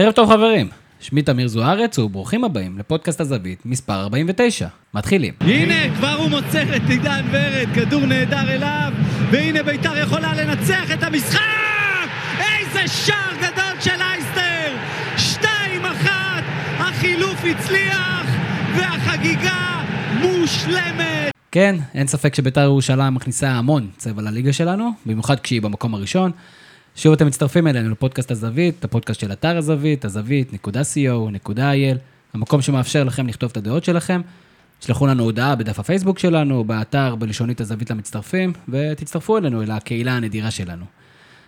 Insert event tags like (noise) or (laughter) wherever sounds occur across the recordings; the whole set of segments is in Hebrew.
ערב טוב חברים, שמי תמיר זוארץ וברוכים הבאים לפודקאסט הזווית מספר 49. מתחילים. הנה, כבר הוא מוצר את עידן ורד, כדור נהדר אליו, והנה ביתר יכולה לנצח את המשחק! איזה שער גדול של אייסטר! שתיים אחת, החילוף הצליח, והחגיגה מושלמת! כן, אין ספק שביתר ירושלים מכניסה המון צבע לליגה שלנו, במיוחד כשהיא במקום הראשון. שוב אתם מצטרפים אלינו לפודקאסט הזווית, הפודקאסט של אתר הזווית, הזווית.co.il, המקום שמאפשר לכם לכתוב את הדעות שלכם. שלחו לנו הודעה בדף הפייסבוק שלנו, באתר בלשונית הזווית למצטרפים, ותצטרפו אלינו, אל הקהילה הנדירה שלנו.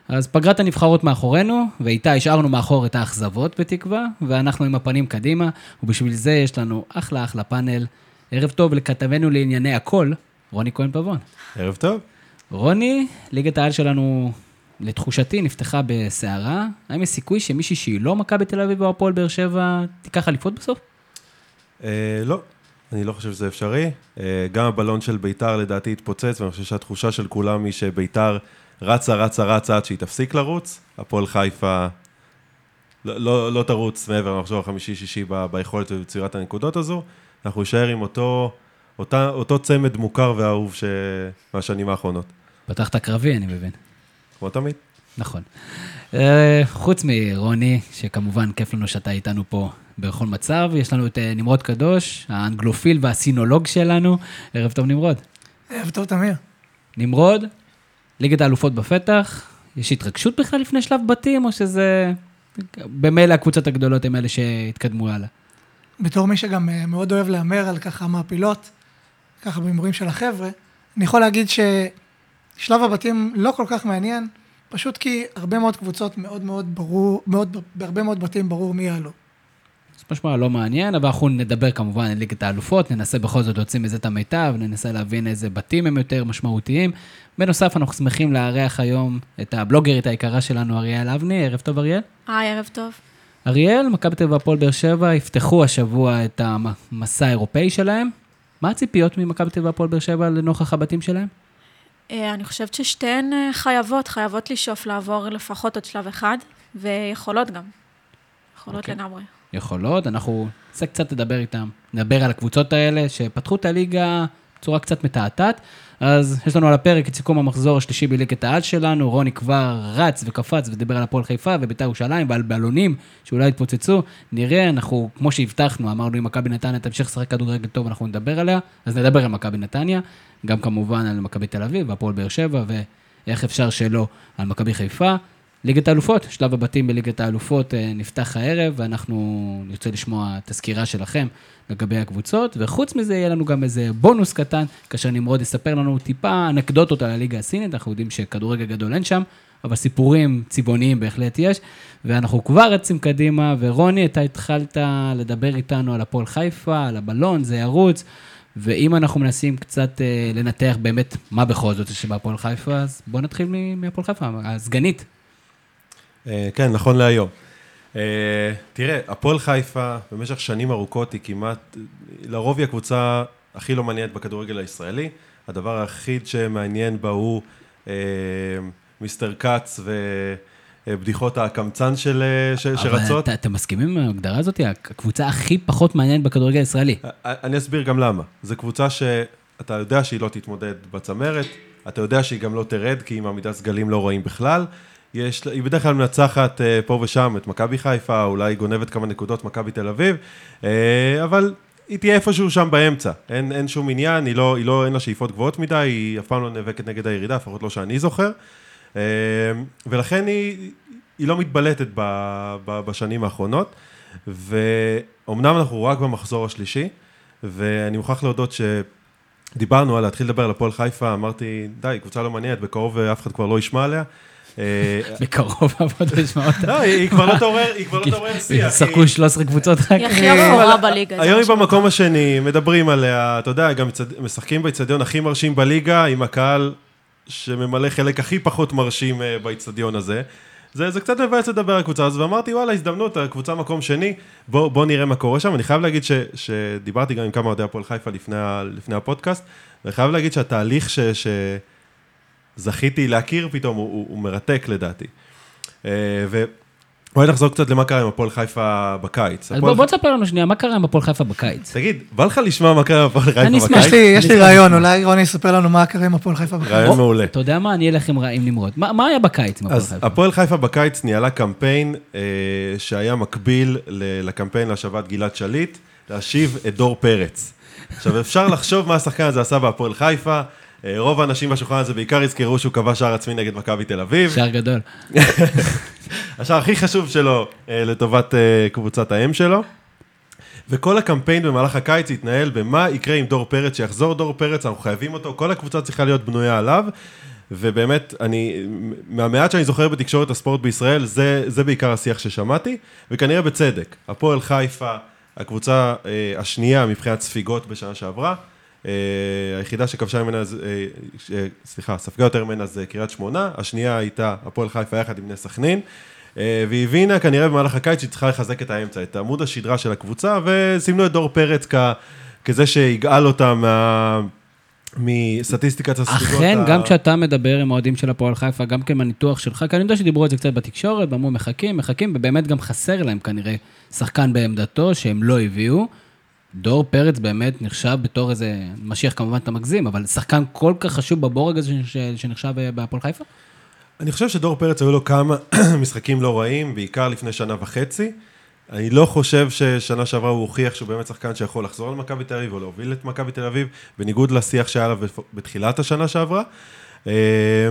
אז פגרת הנבחרות מאחורינו, ואיתה השארנו מאחור את האכזבות בתקווה, ואנחנו עם הפנים קדימה, ובשביל זה יש לנו אחלה אחלה פאנל. ערב טוב לכתבנו לענייני הכל, רוני כהן פבון. ערב טוב. רוני, ליגת העל שלנו, לתחושתי, נפתחה בסערה. האם יש סיכוי שמישהי שהיא לא מכבי תל אביב או הפועל באר שבע תיקח אליפות בסוף? אה, לא, אני לא חושב שזה אפשרי. אה, גם הבלון של ביתר לדעתי התפוצץ, ואני חושב שהתחושה של כולם היא שביתר רצה, רצה, רצה עד שהיא תפסיק לרוץ. הפועל חיפה לא, לא, לא תרוץ מעבר למחזור החמישי-שישי ביכולת וביצירת הנקודות הזו. אנחנו נשאר עם אותו, אותה, אותו צמד מוכר ואהוב ש... מהשנים האחרונות. פתחת קרבי, אני מבין. כמו תמיד. נכון. אה, חוץ מרוני, שכמובן כיף לנו שאתה איתנו פה בכל מצב, יש לנו את אה, נמרוד קדוש, האנגלופיל והסינולוג שלנו. ערב טוב, נמרוד. ערב טוב, תמיר. נמרוד, ליגת האלופות בפתח, יש התרגשות בכלל לפני שלב בתים, או שזה... במילא הקבוצות הגדולות הן אלה שהתקדמו הלאה. בתור מי שגם אה, מאוד אוהב להמר על ככה מעפילות, ככה בהימורים של החבר'ה, אני יכול להגיד ששלב הבתים לא כל כך מעניין, פשוט כי הרבה מאוד קבוצות מאוד מאוד ברור, מאוד, בהרבה מאוד בתים ברור מי יעלו. זה משמע לא מעניין, אבל אנחנו נדבר כמובן על ליגת האלופות, ננסה בכל זאת להוציא מזה את המיטב, ננסה להבין איזה בתים הם יותר משמעותיים. בנוסף, אנחנו שמחים לארח היום את הבלוגרית היקרה שלנו, אריאל אבני. ערב טוב, אריאל. היי, ערב טוב. אריאל, מכבי תל אביב והפועל באר שבע יפתחו השבוע את המסע האירופאי שלהם. מה הציפיות ממכבי תל אביב והפועל באר שבע לנוכח הבתים שלהם? אה, אני חושבת ששתיהן אה, חייבות, חייבות לשאוף לעבור לפחות עוד שלב אחד, ויכולות גם. יכולות אוקיי. לגמרי. יכולות, אנחנו ננסה קצת לדבר איתם, נדבר על הקבוצות האלה שפתחו את הליגה בצורה קצת מתעתעת. אז יש לנו על הפרק את סיכום המחזור השלישי בליגת העל שלנו, רוני כבר רץ וקפץ ודיבר על הפועל חיפה ובית"ר ירושלים ועל בלונים שאולי יתפוצצו. נראה, אנחנו, כמו שהבטחנו, אמרנו אם מכבי נתניה תמשיך לשחק כדורגל טוב, אנחנו נדבר עליה, אז נדבר על מכבי נתניה, גם כמובן על מכבי תל אביב והפועל באר שבע, ואיך אפשר שלא על מכבי חיפה. ליגת האלופות, שלב הבתים בליגת האלופות אה, נפתח הערב, ואנחנו נרצה לשמוע את הסקירה שלכם לגבי הקבוצות, וחוץ מזה יהיה לנו גם איזה בונוס קטן, כאשר נמרוד יספר לנו טיפה אנקדוטות על הליגה הסינית, אנחנו יודעים שכדורגל גדול אין שם, אבל סיפורים צבעוניים בהחלט יש, ואנחנו כבר רצים קדימה, ורוני, אתה התחלת לדבר איתנו על הפועל חיפה, על הבלון, זה ירוץ. ואם אנחנו מנסים קצת אה, לנתח באמת מה בכל זאת יש בהפועל חיפה, אז בואו נתחיל מהפועל חיפה, הסגנית. אה, כן, נכון להיום. אה, תראה, הפועל חיפה במשך שנים ארוכות היא כמעט, לרוב היא הקבוצה הכי לא מעניינת בכדורגל הישראלי. הדבר היחיד שמעניין בה הוא אה, מיסטר כץ ובדיחות הקמצן של, אה, ש, שרצות. אבל אתה, אתה מסכים עם ההגדרה הזאת? הקבוצה הכי פחות מעניינת בכדורגל הישראלי. אני אסביר גם למה. זו קבוצה שאתה יודע שהיא לא תתמודד בצמרת, אתה יודע שהיא גם לא תרד, כי עם עמידת סגלים לא רואים בכלל. יש, היא בדרך כלל מנצחת אה, פה ושם את מכבי חיפה, אולי גונבת כמה נקודות מכבי תל אביב, אה, אבל היא תהיה איפשהו שם באמצע. אין, אין שום עניין, היא לא, היא לא, אין לה שאיפות גבוהות מדי, היא אף פעם לא נאבקת נגד הירידה, לפחות לא שאני זוכר. אה, ולכן היא, היא לא מתבלטת ב, ב, בשנים האחרונות. ואומנם אנחנו רק במחזור השלישי, ואני מוכרח להודות שדיברנו על להתחיל לדבר על הפועל חיפה, אמרתי, די, קבוצה לא מעניינת, בקרוב אף אחד כבר לא ישמע עליה. אה, בקרוב אף לשמוע אותה. לא, היא כבר לא תעורר, היא כבר לא תעורר שיח. שחקו 13 קבוצות רק. היא הכי אפורה בליגה. היום היא במקום השני, מדברים עליה, אתה יודע, גם משחקים באיצטדיון הכי מרשים בליגה, עם הקהל שממלא חלק הכי פחות מרשים אה, באיצטדיון הזה. זה, זה קצת מבאס לדבר על הקבוצה הזאת, ואמרתי, וואלה, הזדמנות, הקבוצה מקום שני, בוא, בוא נראה מה קורה שם. אני חייב להגיד ש, שדיברתי גם עם כמה אוהדי הפועל חיפה לפני, לפני הפודקאסט, ואני חייב להגיד שהתהליך ש, שזכיתי להכיר פתאום הוא, הוא, הוא מרתק לדעתי. אה, בואי נחזור קצת למה קרה עם הפועל חיפה בקיץ. אז הפועל בוא תספר לנו שנייה, מה קרה עם הפועל חיפה בקיץ? תגיד, בא לך לשמוע מה קרה בפועל חיפה אני בקיץ? אשמח. יש לי, רעיון. אולי רוני יספר לנו מה קרה עם הפועל חיפה בחיפה. רעיון מעולה. אתה יודע מה? אני אלך עם עם נמרוד. מה היה בקיץ עם הפועל אז חיפה? הפועל חיפה בקיץ ניהלה קמפיין אה, שהיה מקביל לקמפיין להשבת גלעד שליט, להשיב את דור פרץ. עכשיו, אפשר לחשוב מה השחקן הזה עשה בהפועל חיפה. אה, רוב האנשים בשולחן הזה בעיקר יזכרו שהוא כבש שער עצמי נגד מכבי תל אביב. שער גדול. (laughs) השער הכי חשוב שלו אה, לטובת אה, קבוצת האם שלו. וכל הקמפיין במהלך הקיץ התנהל במה יקרה עם דור פרץ, שיחזור דור פרץ, אנחנו חייבים אותו, כל הקבוצה צריכה להיות בנויה עליו. ובאמת, אני, מהמעט שאני זוכר בתקשורת הספורט בישראל, זה, זה בעיקר השיח ששמעתי, וכנראה בצדק. הפועל חיפה, הקבוצה אה, השנייה מבחינת ספיגות בשנה שעברה, היחידה שכבשה ממנה, אה, אה, סליחה, ספגה יותר ממנה זה קריית שמונה, השנייה הייתה הפועל חיפה יחד עם בני סכנין, אה, והיא הבינה כנראה במהלך הקיץ שהיא צריכה לחזק את האמצע, את עמוד השדרה של הקבוצה, וסימנו את דור פרץ כ, כזה שיגאל אותה מה... מסטטיסטיקת הספיגות. אכן, ה- גם כשאתה מדבר עם אוהדים של הפועל חיפה, גם כן מהניתוח שלך, כי אני יודע שדיברו על זה קצת בתקשורת, ואמרו מחכים, מחכים, ובאמת גם חסר להם כנראה שחקן בעמדתו שהם לא הביאו. דור פרץ באמת נחשב בתור איזה, משיח כמובן אתה מגזים, אבל שחקן כל כך חשוב בבורג הזה שנחשב אה, בהפועל חיפה? אני חושב שדור פרץ היו לו כמה (clears throat) משחקים לא רעים, בעיקר לפני שנה וחצי. אני לא חושב ששנה שעברה הוא הוכיח שהוא באמת שחקן שיכול לחזור למכבי תל אביב או להוביל את מכבי תל אביב, בניגוד לשיח שהיה בפ- בתחילת השנה שעברה. אה,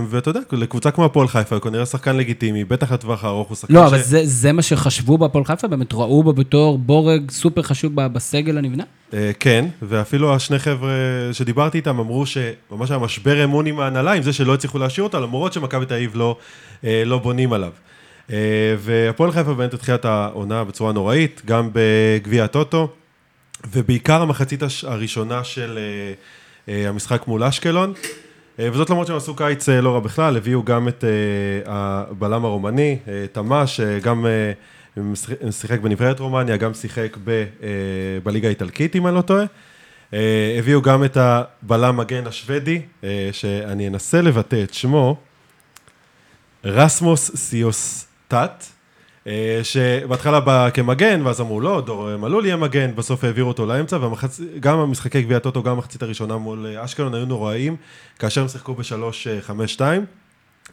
ואתה יודע, לקבוצה כמו הפועל חיפה, הוא כנראה שחקן לגיטימי, בטח לטווח הארוך הוא שחקן לא, אבל זה, זה מה שחשבו בהפועל חיפה? באמת ראו בו בתור בורג סופר חשוב בסגל הנבנה? אה, כן, ואפילו השני חבר'ה שדיברתי איתם אמרו שממש היה משבר אמון עם ההנהלה, עם זה שלא הצליחו להשאיר אותה, למרות שמכבי תל אביב לא, אה, לא בונים עליו. והפועל חיפה באמת התחילה את העונה בצורה נוראית, גם בגביע הטוטו, ובעיקר המחצית הראשונה של המשחק מול אשקלון. אה, וזאת למרות שהם עשו קיץ אה, לא רע בכלל, הביאו גם את אה, הבלם הרומני, תמ"ש, גם משחק- שיחק בנבחרת רומניה, גם שיחק ב, בליגה האיטלקית, אם אני לא טועה. הביאו גם את הבלם מגן השוודי, שאני אנסה לבטא את שמו, רסמוס סיוסטט, שבהתחלה בא כמגן, ואז אמרו לא, דור מלול יהיה מגן, בסוף העבירו אותו לאמצע, וגם המשחקי גביע הטוטו, גם המחצית הראשונה מול אה, אשקלון היו נוראים, כאשר הם שיחקו ב-3-5-2.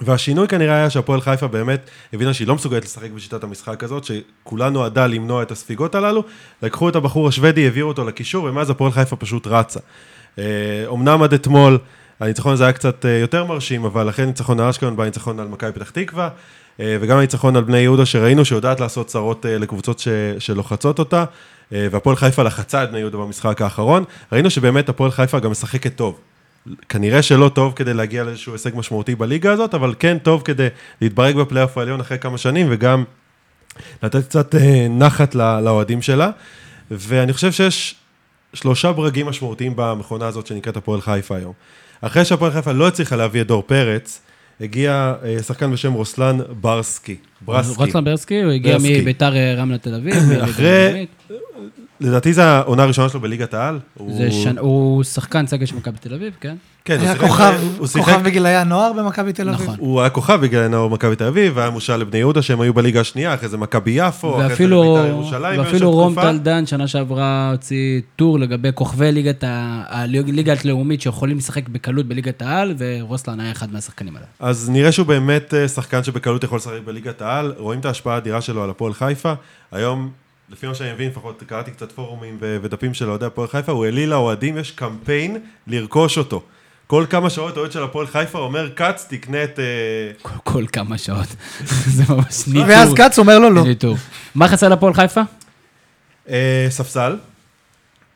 והשינוי כנראה היה שהפועל חיפה באמת הבינה שהיא לא מסוגלת לשחק בשיטת המשחק הזאת, שכולה נועדה למנוע את הספיגות הללו, לקחו את הבחור השוודי, העבירו אותו לקישור, ומאז הפועל חיפה פשוט רצה. אה, אמנם עד אתמול, הניצחון הזה היה קצת אה, יותר מרשים, אבל אחרי ניצחון על אשקלון בא ניצחון על מכבי פתח תקווה, אה, וגם הניצחון על בני יהודה שראינו שיודעת לעשות צרות אה, לקבוצות ש, שלוחצות אותה, אה, והפועל חיפה לחצה את בני יהודה במשחק האחרון, ראינו שבאמת הפועל חיפה גם משחקת טוב. כנראה שלא טוב כדי להגיע לאיזשהו הישג משמעותי בליגה הזאת, אבל כן טוב כדי להתברג בפלייאוף העליון אחרי כמה שנים, וגם לתת קצת אה, נחת לא- לאוהדים שלה. ואני חושב שיש שלושה ברגים משמעותיים במכונה הזאת שנקראת הפועל חיפה היום. אחרי שהפועל חיפה לא הצליחה להביא את דור פרץ, הגיע אה, שחקן בשם רוסלן ברסקי. ברסקי. רצלן ברסקי, הוא הגיע. מביתר אה, רמלה תל אביב. אחרי-. לדעתי זו העונה הראשונה שלו בליגת העל. הוא- זה שנ- הוא שחקן סגל של מכבי תל אביב, כן? כן, הוא היה כוכב, הוא שיחק כוכב בגילאי הנוער במכבי תל אביב. נכון. הוא היה כוכב בגלל נאור מכבי תל אביב, והיה מושל לבני יהודה שהם היו בליגה השנייה, אחרי זה מכבי יפו, אחרי זה בית"ר ירושלים. ואפילו רום תקופה. טלדן שנה שעברה הוציא טור לגבי כוכבי ליגת ה- הליגה הלאומית שיכולים לשחק בקלות בליגת העל, ורוסלן היה אחד מהשחקנים האלה. אז נראה שהוא באמת אה, שחקן שבקלות יכול לשחק בליגת העל, רואים את ההשפעה האדירה שלו על הפועל חיפה. היום, לפי מה שאני מבין, לפחות קראתי קצת פורומים ו- ודפים של אוהדי הפועל חיפה, הוא העליל לאוהדים, יש קמפיין לרכוש אותו. כל כמה שעות אוהד של הפועל חיפה אומר, כץ, תקנה את... אה, כל, כל כמה שעות. (laughs) זה ממש ניטור. ואז כץ אומר לו לא. ניטור. מה חסר לפועל חיפה? אה, ספסל.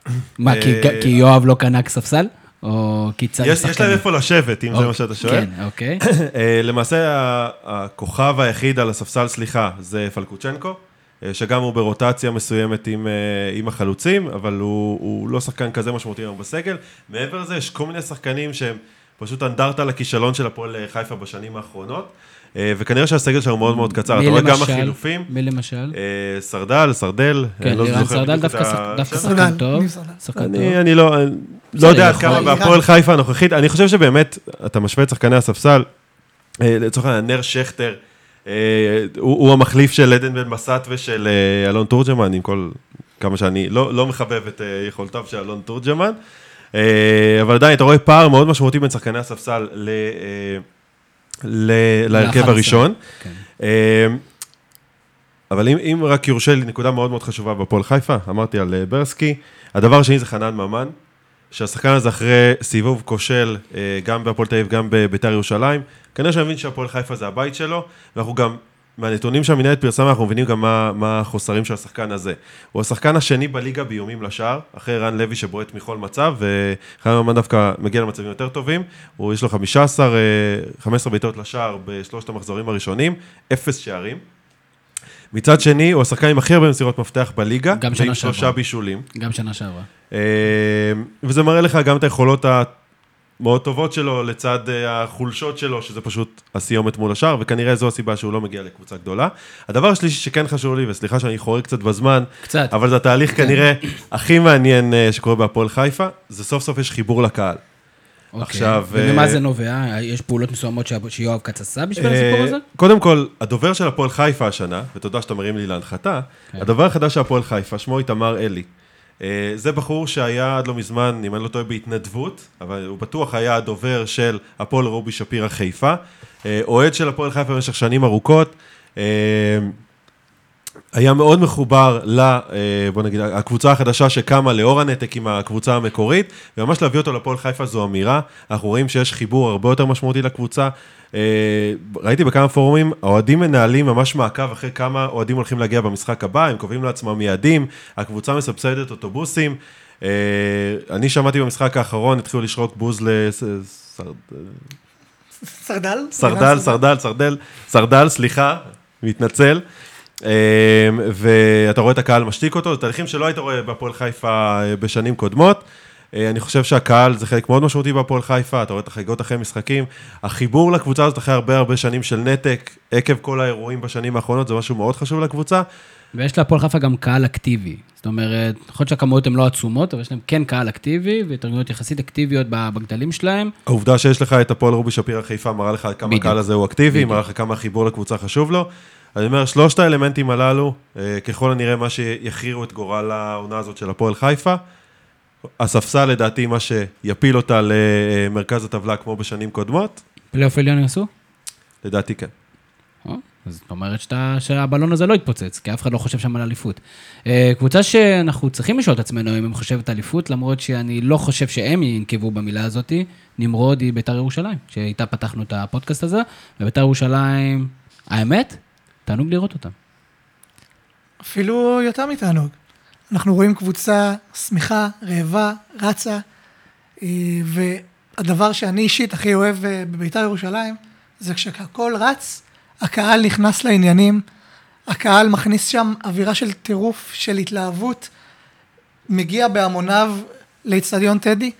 (clears throat) מה, כי- אה, כי יואב לא קנה ספסל? או כי צריך יש, יש להם איפה לשבת, אם זה מה שאתה שואל. כן, אוקיי. למעשה הכוכב היחיד על הספסל, סליחה, זה פלקוצ'נקו, שגם הוא ברוטציה מסוימת עם, אה, עם החלוצים, אבל הוא, הוא לא שחקן כזה משמעותי היום בסגל. מעבר לזה, יש כל מיני שחקנים שהם פשוט אנדרטה לכישלון של הפועל אה, חיפה בשנים האחרונות, אה, וכנראה שהסגל שלנו מאוד מאוד קצר. אתה רואה גם? החילופים, מי למשל? אה, סרדל, סרדל, כן, לא לירן זוכר סרדל דווקא. שחקן טוב. אני, אני לא, לא יודע עד. כמה בהפועל חיפה הנוכחית, אני חושב שבאמת, אתה משווה את שחקני הספסל, אה, לצורך העניין, נר שכטר, אה, הוא הוא המחליף של עדן בן בסט ושל אה, אלון תורג'מן, עם כל, כמה שאני לא לא מחבב את אה, יכולותיו של אלון תורג'מן. אה, אבל עדיין, אתה רואה פער מאוד משמעותי בין שחקני הספסל ל- אה, ל- להרכב ל-11. הראשון. כן. אה, אבל אם, אם רק יורשה לי נקודה מאוד מאוד חשובה בהפועל חיפה, אמרתי על אה, ברסקי, הדבר השני זה חנן ממן, שהשחקן הזה אחרי סיבוב כושל, אה, גם בהפועל תל אביב, גם בביתר ירושלים, כנראה שאני מבין שהפועל חיפה זה הבית שלו, ואנחנו גם, מהנתונים שהמנהלת פרסמה, אנחנו מבינים גם מה, מה החוסרים של השחקן הזה. הוא השחקן השני בליגה באיומים לשער, אחרי רן לוי שבועט מכל מצב, וחנן ממן דווקא מגיע למצבים יותר טובים, הוא יש לו 15, אה, 15 בעיטות לשער בשלושת המחזורים הראשונים, אפס שערים. מצד שני, הוא השחקן עם הכי הרבה מסירות מפתח בליגה, גם שנה ועם שעברה. שלושה בישולים. גם שנה שעברה. אה, וזה מראה לך גם את היכולות המאוד טובות שלו, לצד אה, החולשות שלו, שזה פשוט הסיומת מול השאר, וכנראה זו הסיבה שהוא לא מגיע לקבוצה גדולה. הדבר השלישי שכן חשוב לי, וסליחה שאני חורג קצת בזמן, קצת. אבל זה התהליך כנראה הכי מעניין אה, שקורה בהפועל חיפה, זה סוף סוף יש חיבור לקהל. אוקיי. עכשיו, וממה אה, זה נובע? יש פעולות מסוימות שיואב כץ עשה בשביל אה, הסיפור הזה? קודם כל, הדובר של הפועל חיפה השנה, ותודה שאתה מרים לי להנחתה, כן. הדובר החדש של הפועל חיפה, שמו איתמר אלי. אה, זה בחור שהיה עד לא מזמן, אם אני לא טועה, בהתנדבות, אבל הוא בטוח היה הדובר של הפועל רובי שפירא חיפה, אוהד של הפועל חיפה במשך שנים ארוכות. היה מאוד מחובר ל... אה, בוא נגיד, הקבוצה החדשה שקמה לאור הנתק עם הקבוצה המקורית, וממש להביא אותו לפועל חיפה זו אמירה. אנחנו רואים שיש חיבור הרבה יותר משמעותי לקבוצה. אה, ראיתי בכמה פורומים, האוהדים מנהלים ממש מעקב אחרי כמה אוהדים הולכים להגיע במשחק הבא, הם קובעים לעצמם יעדים, הקבוצה מסבסדת אוטובוסים. אה, אני שמעתי במשחק האחרון, התחילו לשרוק בוז לסרד... סרדל? סרדל, סרדל, סרדל, סרדל, סליחה, מתנצל. אמ, ואתה רואה את הקהל משתיק אותו, זה תהליכים שלא היית רואה בהפועל חיפה אה, בשנים קודמות. אה, אני חושב שהקהל זה חלק מאוד משמעותי בהפועל חיפה, אתה רואה את החגיגות אחרי משחקים. החיבור לקבוצה הזאת אחרי הרבה הרבה שנים של נתק, עקב כל האירועים בשנים האחרונות, זה משהו מאוד חשוב לקבוצה. ויש להפועל חיפה גם קהל אקטיבי. זאת אומרת, יכול להיות שהכמויות הן לא עצומות, אבל יש להם כן קהל אקטיבי, והתארגנויות יחסית אקטיביות בגדלים שלהם. העובדה שיש לך את הפועל רובי שפירא חיפה מראה לך כמה בדיוק. הקהל הזה הוא אקטיבי. מראה לך כמה החיבור לקבוצה חשוב לו. אני אומר, שלושת האלמנטים הללו, אה, ככל הנראה מה שיכריעו את גורל העונה הזאת של הפועל חיפה. הספסל לדעתי מה שיפיל אותה למרכז הטבלה כמו בשנים קודמות, פלייאוף עליון יעשו? לדעתי כן. אז זאת אומרת שאתה, שהבלון הזה לא יתפוצץ, כי אף אחד לא חושב שם על אליפות. אה, קבוצה שאנחנו צריכים לשאול את עצמנו אם הם חושבת אליפות, למרות שאני לא חושב שהם ינקבו במילה הזאת, נמרוד היא ביתר ירושלים, שאיתה פתחנו את הפודקאסט הזה, וביתר ירושלים, האמת, תענוג לראות אותם. אפילו יותר מתענוג. אנחנו רואים קבוצה שמחה, רעבה, רצה, אה, והדבר שאני אישית הכי אוהב אה, בביתר ירושלים, זה כשהכול רץ, הקהל נכנס לעניינים, הקהל מכניס שם אווירה של טירוף, של התלהבות, מגיע בהמוניו לאצטדיון טדי,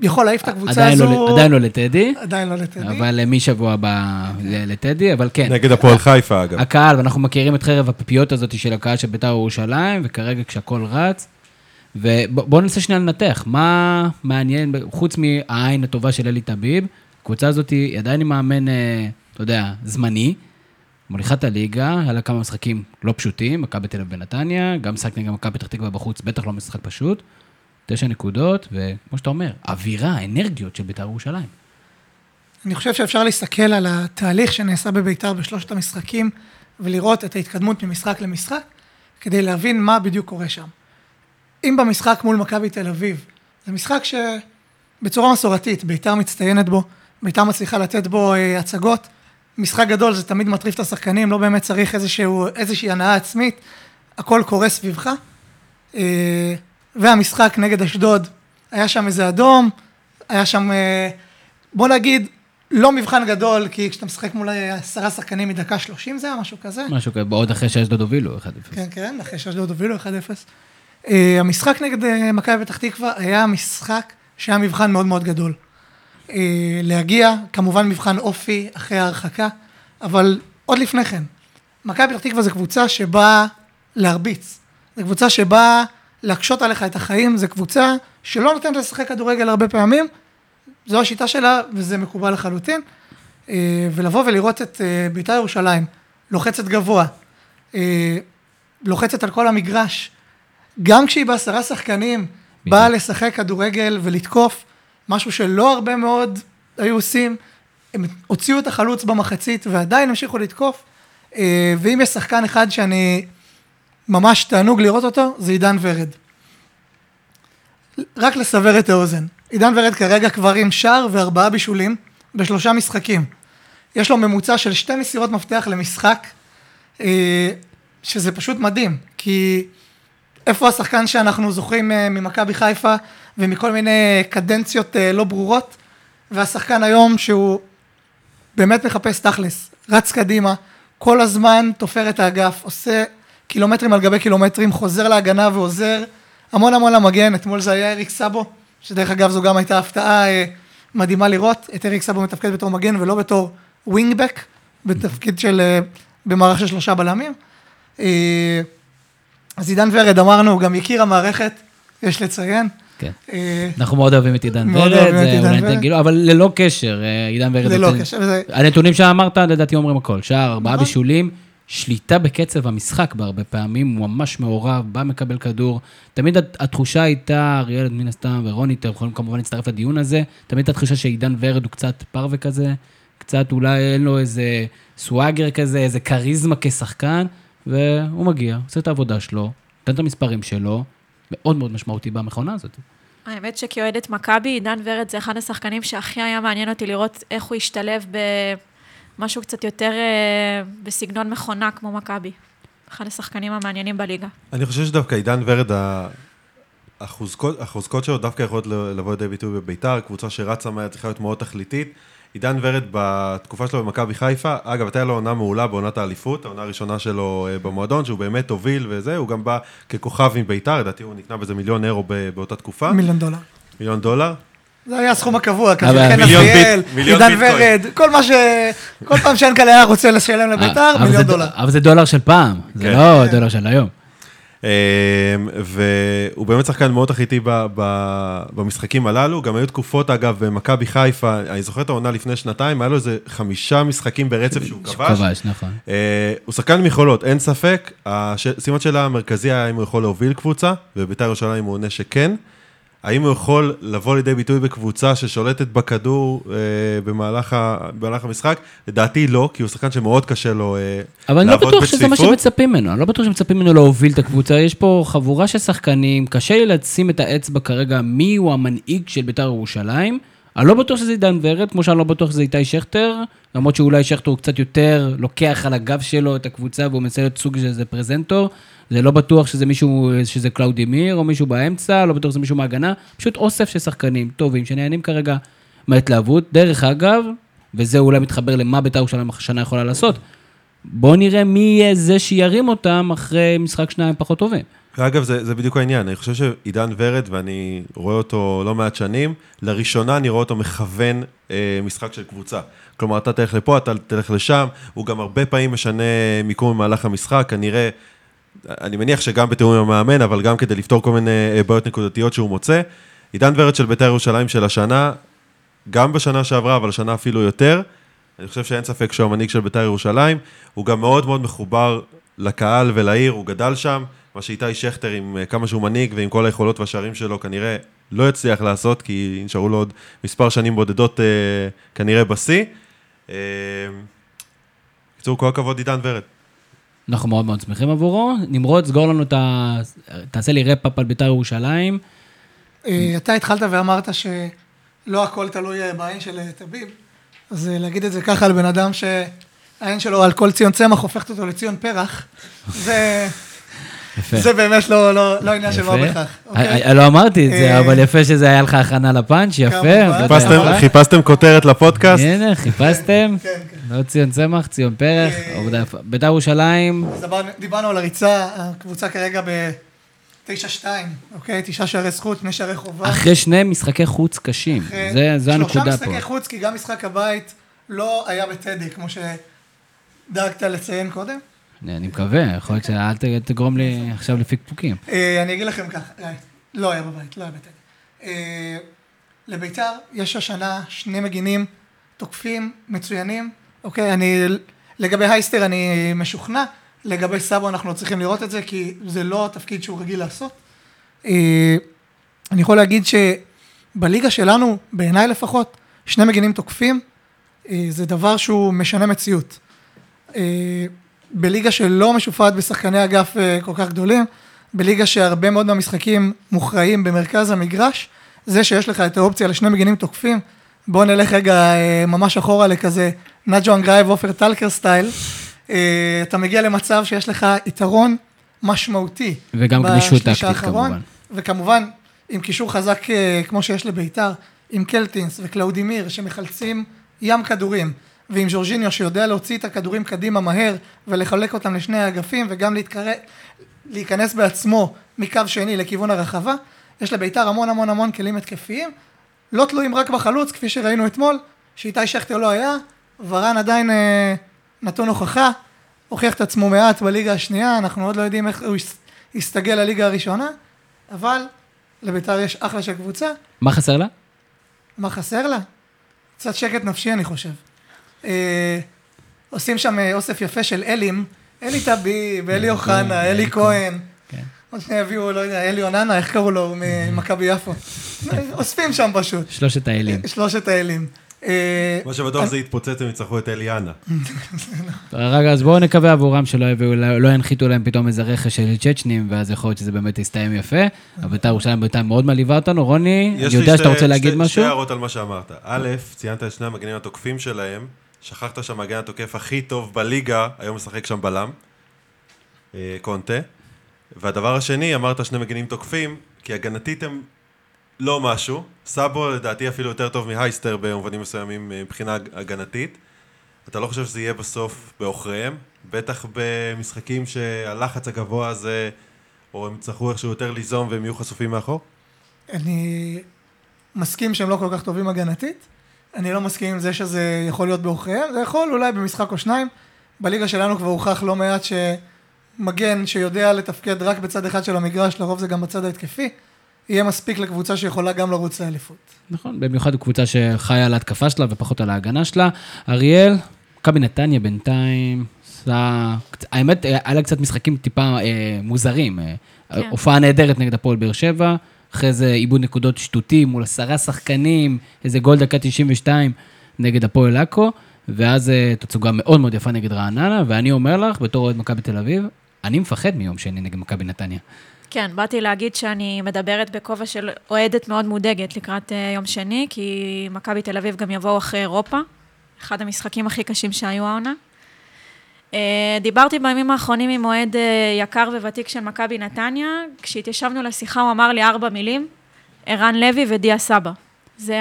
ויכול להעיף את הקבוצה עדיין הזו... לא, עדיין לא לטדי, עדיין לא לטדי. אבל אה, משבוע הבא ל- לטדי, אבל כן. נגד הפועל חיפה אגב. הקהל, ואנחנו מכירים את חרב הפיפיות הזאת של הקהל של בית"ר ירושלים, וכרגע כשהכול רץ, ובואו ננסה שנייה לנתח, מה מעניין, חוץ מהעין הטובה של אלי טביב, הקבוצה הזאת היא עדיין עם מאמן, אה, אתה יודע, זמני, מוליכה את הליגה, היה לה כמה משחקים לא פשוטים, מכבי תל אביב ונתניה, גם משחק נגד מכבי פתח תקווה בחוץ, בטח לא משחק פשוט, תשע נקודות, וכמו שאתה אומר, אווירה, אנרגיות של בית"ר ירושלים. אני חושב שאפשר להסתכל על התהליך שנעשה בביתר בשלושת המשחקים ולראות את ההתקדמות ממשחק למשחק כדי להבין מה בדיוק קורה שם. אם במשחק מול מכבי תל אביב, זה משחק שבצורה מסורתית ביתר מצטיינת בו, ביתר מצליחה לתת בו אה, הצגות, משחק גדול זה תמיד מטריף את השחקנים, לא באמת צריך איזשהו, איזושהי הנאה עצמית, הכל קורה סביבך. אה, והמשחק נגד אשדוד, היה שם איזה אדום, היה שם, אה, בוא נגיד, לא מבחן גדול, כי כשאתה משחק מול עשרה שחקנים מדקה שלושים זה היה משהו כזה. משהו כזה, עוד אחרי שאשדוד הובילו 1-0. כן, כן, אחרי שאשדוד הובילו 1-0. Uh, המשחק נגד מכבי פתח תקווה היה משחק שהיה מבחן מאוד מאוד גדול. להגיע, כמובן מבחן אופי אחרי ההרחקה, אבל עוד לפני כן, מכבי פתח תקווה זו קבוצה שבאה להרביץ. זו קבוצה שבאה להקשות עליך את החיים, זו קבוצה שלא נותנת לשחק כדורגל הרבה פעמים, זו השיטה שלה וזה מקובל לחלוטין. אה, ולבוא ולראות את אה, בית"ר ירושלים לוחצת גבוה, אה, לוחצת על כל המגרש, גם כשהיא בעשרה שחקנים, באה לשחק כדורגל ולתקוף, משהו שלא הרבה מאוד היו עושים. הם הוציאו את החלוץ במחצית ועדיין המשיכו לתקוף. ואם יש שחקן אחד שאני ממש תענוג לראות אותו, זה עידן ורד. רק לסבר את האוזן. עידן ורד כרגע כבר עם שער וארבעה בישולים בשלושה משחקים. יש לו ממוצע של שתי מסירות מפתח למשחק, אה, שזה פשוט מדהים, כי איפה השחקן שאנחנו זוכרים אה, ממכבי חיפה ומכל מיני קדנציות אה, לא ברורות, והשחקן היום שהוא באמת מחפש תכלס, רץ קדימה, כל הזמן תופר את האגף, עושה קילומטרים על גבי קילומטרים, חוזר להגנה ועוזר המון המון למגן, אתמול זה היה אריק סאבו, שדרך אגב זו גם הייתה הפתעה אה, מדהימה לראות, את אריק סאבו מתפקד בתור מגן ולא בתור ווינגבק, בתפקיד של, אה, במערך של שלושה בלמים. אה, אז עידן ורד, אמרנו, הוא גם הכיר המערכת, יש לציין. כן. אה, אנחנו מאוד אוהבים את עידן ורד, אבל ללא קשר, אה, עידן ורד... ללא קשר, הנתונים שאמרת, לדעתי אומרים הכל. שער, ארבעה נכון. בישולים, שליטה בקצב המשחק בהרבה פעמים, הוא ממש מעורב, בא מקבל כדור. תמיד הת- התחושה הייתה, אריאל מן הסתם ורוני, אתם יכולים כמובן להצטרף לדיון הזה, תמיד הייתה תחושה שעידן ורד הוא קצת פרווה כזה, קצת אולי אין לו איזה סוואגר כזה, איזה כריזמה כשחקן, והוא מגיע, עושה את העבודה שלו, נותן את המספרים שלו, מאוד מאוד משמעותי במכונה הזאת. האמת שכאוהדת מכבי, עידן ורד זה אחד השחקנים שהכי היה מעניין אותי לראות איך הוא השתלב במשהו קצת יותר אה, בסגנון מכונה כמו מכבי. אחד השחקנים המעניינים בליגה. אני חושב שדווקא עידן ורד, החוזקות, החוזקות שלו דווקא יכולות ל- לבוא לידי ביטוי בביתר, קבוצה שרצה מהר צריכה להיות מאוד תכליתית. עידן ורד בתקופה שלו במכבי חיפה, אגב, הייתה לו עונה מעולה בעונת האליפות, העונה הראשונה שלו אה, במועדון, שהוא באמת הוביל וזה, הוא גם בא ככוכב מביתר, לדעתי הוא נקנה בזה מיליון אירו ב- באותה תקופה, מיליון דולר. מיליון דולר. זה היה הסכום הקבוע, כזה חן מיליון עידן. ורד, כל מה ש... כל פעם שאנקל היה רוצה לשלם לביתר, אבל מיליון דולר. אבל זה דולר של פעם, זה כן. לא דולר של היום. אמ, והוא באמת שחקן מאוד תכליתי במשחקים הללו. גם היו תקופות, אגב, במכבי חיפה, אני זוכר את העונה לפני שנתיים, היה לו איזה חמישה משחקים ברצף שהוא שהוא כבש. כבש, נכון. אה, הוא שחקן עם יכולות, אין ספק. סימן שאלה המרכזי היה אם הוא יכול להוביל קבוצה, ובית"ר ירושלים הוא עונה שכן. האם הוא יכול לבוא לידי ביטוי בקבוצה ששולטת בכדור אה, במהלך, ה, במהלך המשחק? לדעתי לא, כי הוא שחקן שמאוד קשה לו אה, אבל אני לא לעבוד בטוח שזה מה בצפיפות. שמצפים ממנו, אני לא בטוח שמצפים ממנו להוביל את הקבוצה, יש פה חבורה של שחקנים, קשה לי לשים את האצבע כרגע מי הוא המנהיג של בית"ר ירושלים. אני לא בטוח שזה עידן ורד, כמו שאני לא בטוח שזה איתי שכטר, למרות שאולי שכטר הוא קצת יותר לוקח על הגב שלו את הקבוצה והוא מנסה להיות סוג של איזה פרזנטור. זה לא בטוח שזה מישהו, שזה קלאודימיר או מישהו באמצע, לא בטוח שזה מישהו מהגנה, פשוט אוסף של שחקנים טובים שנהנים כרגע מההתלהבות. דרך אגב, וזה אולי מתחבר למה בית"ר ירושלים השנה יכולה לעשות, בוא נראה מי יהיה זה שירים אותם אחרי משחק שניים פחות טובים. ואגב, זה, זה בדיוק העניין, אני חושב שעידן ורד, ואני רואה אותו לא מעט שנים, לראשונה אני רואה אותו מכוון אה, משחק של קבוצה. כלומר, אתה תלך לפה, אתה תלך לשם, הוא גם הרבה פעמים משנה מיקום במהלך המשחק, כנראה, אני מניח שגם בתיאום עם המאמן, אבל גם כדי לפתור כל מיני אה, בעיות נקודתיות שהוא מוצא. עידן ורד של בית"ר ירושלים של השנה, גם בשנה שעברה, אבל השנה אפילו יותר, אני חושב שאין ספק שהוא המנהיג של בית"ר ירושלים, הוא גם מאוד מאוד מחובר לקהל ולעיר, הוא גדל שם, מה שאיתי שכטר עם אה, כמה שהוא מנהיג ועם כל היכולות והשערים שלו כנראה לא יצליח לעשות, כי נשארו לו עוד מספר שנים בודדות אה, כנראה בשיא. בקיצור, כל הכבוד עידן ורד. אנחנו מאוד מאוד שמחים עבורו. נמרוד, סגור לנו את ה... תעשה לי רפ-אפ על בית"ר ירושלים. אה, אתה התחלת ואמרת שלא הכל תלוי בעין של טביב, אז אה, להגיד את זה ככה על בן אדם שהעין שלו על כל ציון צמח הופכת אותו לציון פרח, (laughs) זה, יפה. זה באמת לא, לא, לא עניין של מה. בכך. אה, אוקיי? לא אמרתי את זה, אבל יפה שזה היה לך הכנה לפאנץ', יפה. חיפשתם כותרת לפודקאסט? הנה, חיפשתם. כן, כן. לא ציון צמח, ציון פרח, אה. בית"ר ירושלים, אז דיברנו- על הריצה, הקבוצה כרגע ב-9-2, אוקיי? תשעה שערי זכות, שני שערי חובה. אחרי שני משחקי חוץ קשים. אחרי זה- הנקודה שלושה פה. משחקי חוץ, כי גם משחק הבית לא היה בטדי, כמו שדאגת לציין קודם. אני מקווה, יכול להיות שאל תגרום לי עכשיו לפקפוקים. אה, אני אגיד לכם ככה, אה, לא היה בבית, לא היה בטדי. לביתר יש השנה שני מגינים תוקפים מצוינים. אוקיי, אני, לגבי הייסטר אני משוכנע, לגבי סאבו אנחנו צריכים לראות את זה, כי זה לא התפקיד שהוא רגיל לעשות. אה, אני יכול להגיד שבליגה שלנו, בעיניי לפחות, שני מגינים תוקפים, אה, זה דבר שהוא משנה מציאות. אה, בליגה שלא משופעת בשחקני אגף כל כך גדולים, בליגה שהרבה מאוד מהמשחקים מוכרעים במרכז המגרש, זה שיש לך את האופציה לשני מגינים תוקפים, בואו נלך רגע ממש אחורה לכזה נג'ואן גרייב ועופר טלקר סטייל, אה, אתה מגיע למצב שיש לך יתרון משמעותי. וגם גמישות טקטית, כמובן. וכמובן, עם קישור חזק אה, כמו שיש לביתר, עם קלטינס וקלאודימיר שמחלצים ים כדורים, ועם ז'ורג'יניו שיודע להוציא את הכדורים קדימה מהר ולחלק אותם לשני האגפים וגם להתקרב, להיכנס בעצמו מקו שני לכיוון הרחבה, יש לביתר המון המון המון כלים התקפיים, לא תלויים רק בחלוץ, כפי שראינו אתמול, שאיתי שכטר לא היה, ורן עדיין אה, נתון הוכחה, הוכיח את עצמו מעט בליגה השנייה, אנחנו עוד לא יודעים איך הוא יס- יסתגל לליגה הראשונה, אבל לביתר יש אחלה של קבוצה, מה חסר לה? מה חסר לה? קצת שקט נפשי אני חושב. אה, עושים שם אה, אוסף יפה של אלים, אלי טביב, אלי אוחנה, אלי כהן. כן. עוד שנייה יביאו, לא יודע, אלי אוננה, איך קראו לו, ממכבי יפו. אוספים שם פשוט, שלושת האלים. שלושת האלים. אה, מה שבטוח זה יתפוצץ, הם יצטרכו את אליאנה. רגע, אז בואו נקווה עבורם שלא יביאו, לא ינחיתו להם פתאום איזה רכש של צ'צ'נים, ואז יכול להיות שזה באמת יסתיים יפה. אבל בית"ר ירושלים בינתיים מאוד מלהיבה אותנו. רוני, יש אני לי יודע שאתה רוצה להגיד משהו? שתי הערות על מה שאמרת. א', ציינת את שני המגנים התוקפים שלהם, שכחת שהמגן התוקף הכי טוב בליגה, היום משחק שם בלם, אה, קונטה. והדבר השני, אמרת שני מגנים תוקפים, כי הגנתית הם לא משהו. סאבו לדעתי אפילו יותר טוב מהייסטר במובנים מסוימים אה, מבחינה הגנתית. אתה לא חושב שזה יהיה בסוף בעוכריהם? בטח במשחקים שהלחץ הגבוה הזה, או הם יצטרכו איכשהו יותר ליזום והם יהיו חשופים מאחור? אני מסכים שהם לא כל כך טובים הגנתית. אני לא מסכים עם זה שזה יכול להיות בעוכריהם. זה יכול אולי במשחק או שניים. בליגה שלנו כבר הוכח לא מעט שמגן שיודע לתפקד רק בצד אחד של המגרש, לרוב זה גם בצד ההתקפי, יהיה מספיק לקבוצה שיכולה גם לרוץ לאליפות. נכון, במיוחד קבוצה שחיה על ההתקפה שלה ופחות על ההגנה שלה. אריאל, מכבי נתניה בינתיים, עשה... האמת, היה לה קצת משחקים טיפה אה, מוזרים. אה, כן. הופעה נהדרת נגד הפועל באר שבע, אחרי זה עיבוד נקודות שטותי מול עשרה שחקנים, איזה גול דקה 92 נגד הפועל עכו, ואז אה, תצוגה מאוד מאוד יפה נגד רעננה, ואני אומר לך, בתור אוהד מכבי תל אביב, אני מפחד מיום שני נגד מכבי נתניה. כן, באתי להגיד שאני מדברת בכובע של אוהדת מאוד מודאגת לקראת אה, יום שני, כי מכבי תל אביב גם יבואו אחרי אירופה, אחד המשחקים הכי קשים שהיו העונה. אה, דיברתי בימים האחרונים עם אוהד אה, יקר וותיק של מכבי נתניה, כשהתיישבנו לשיחה הוא אמר לי ארבע מילים, ערן לוי ודיה סבא. זה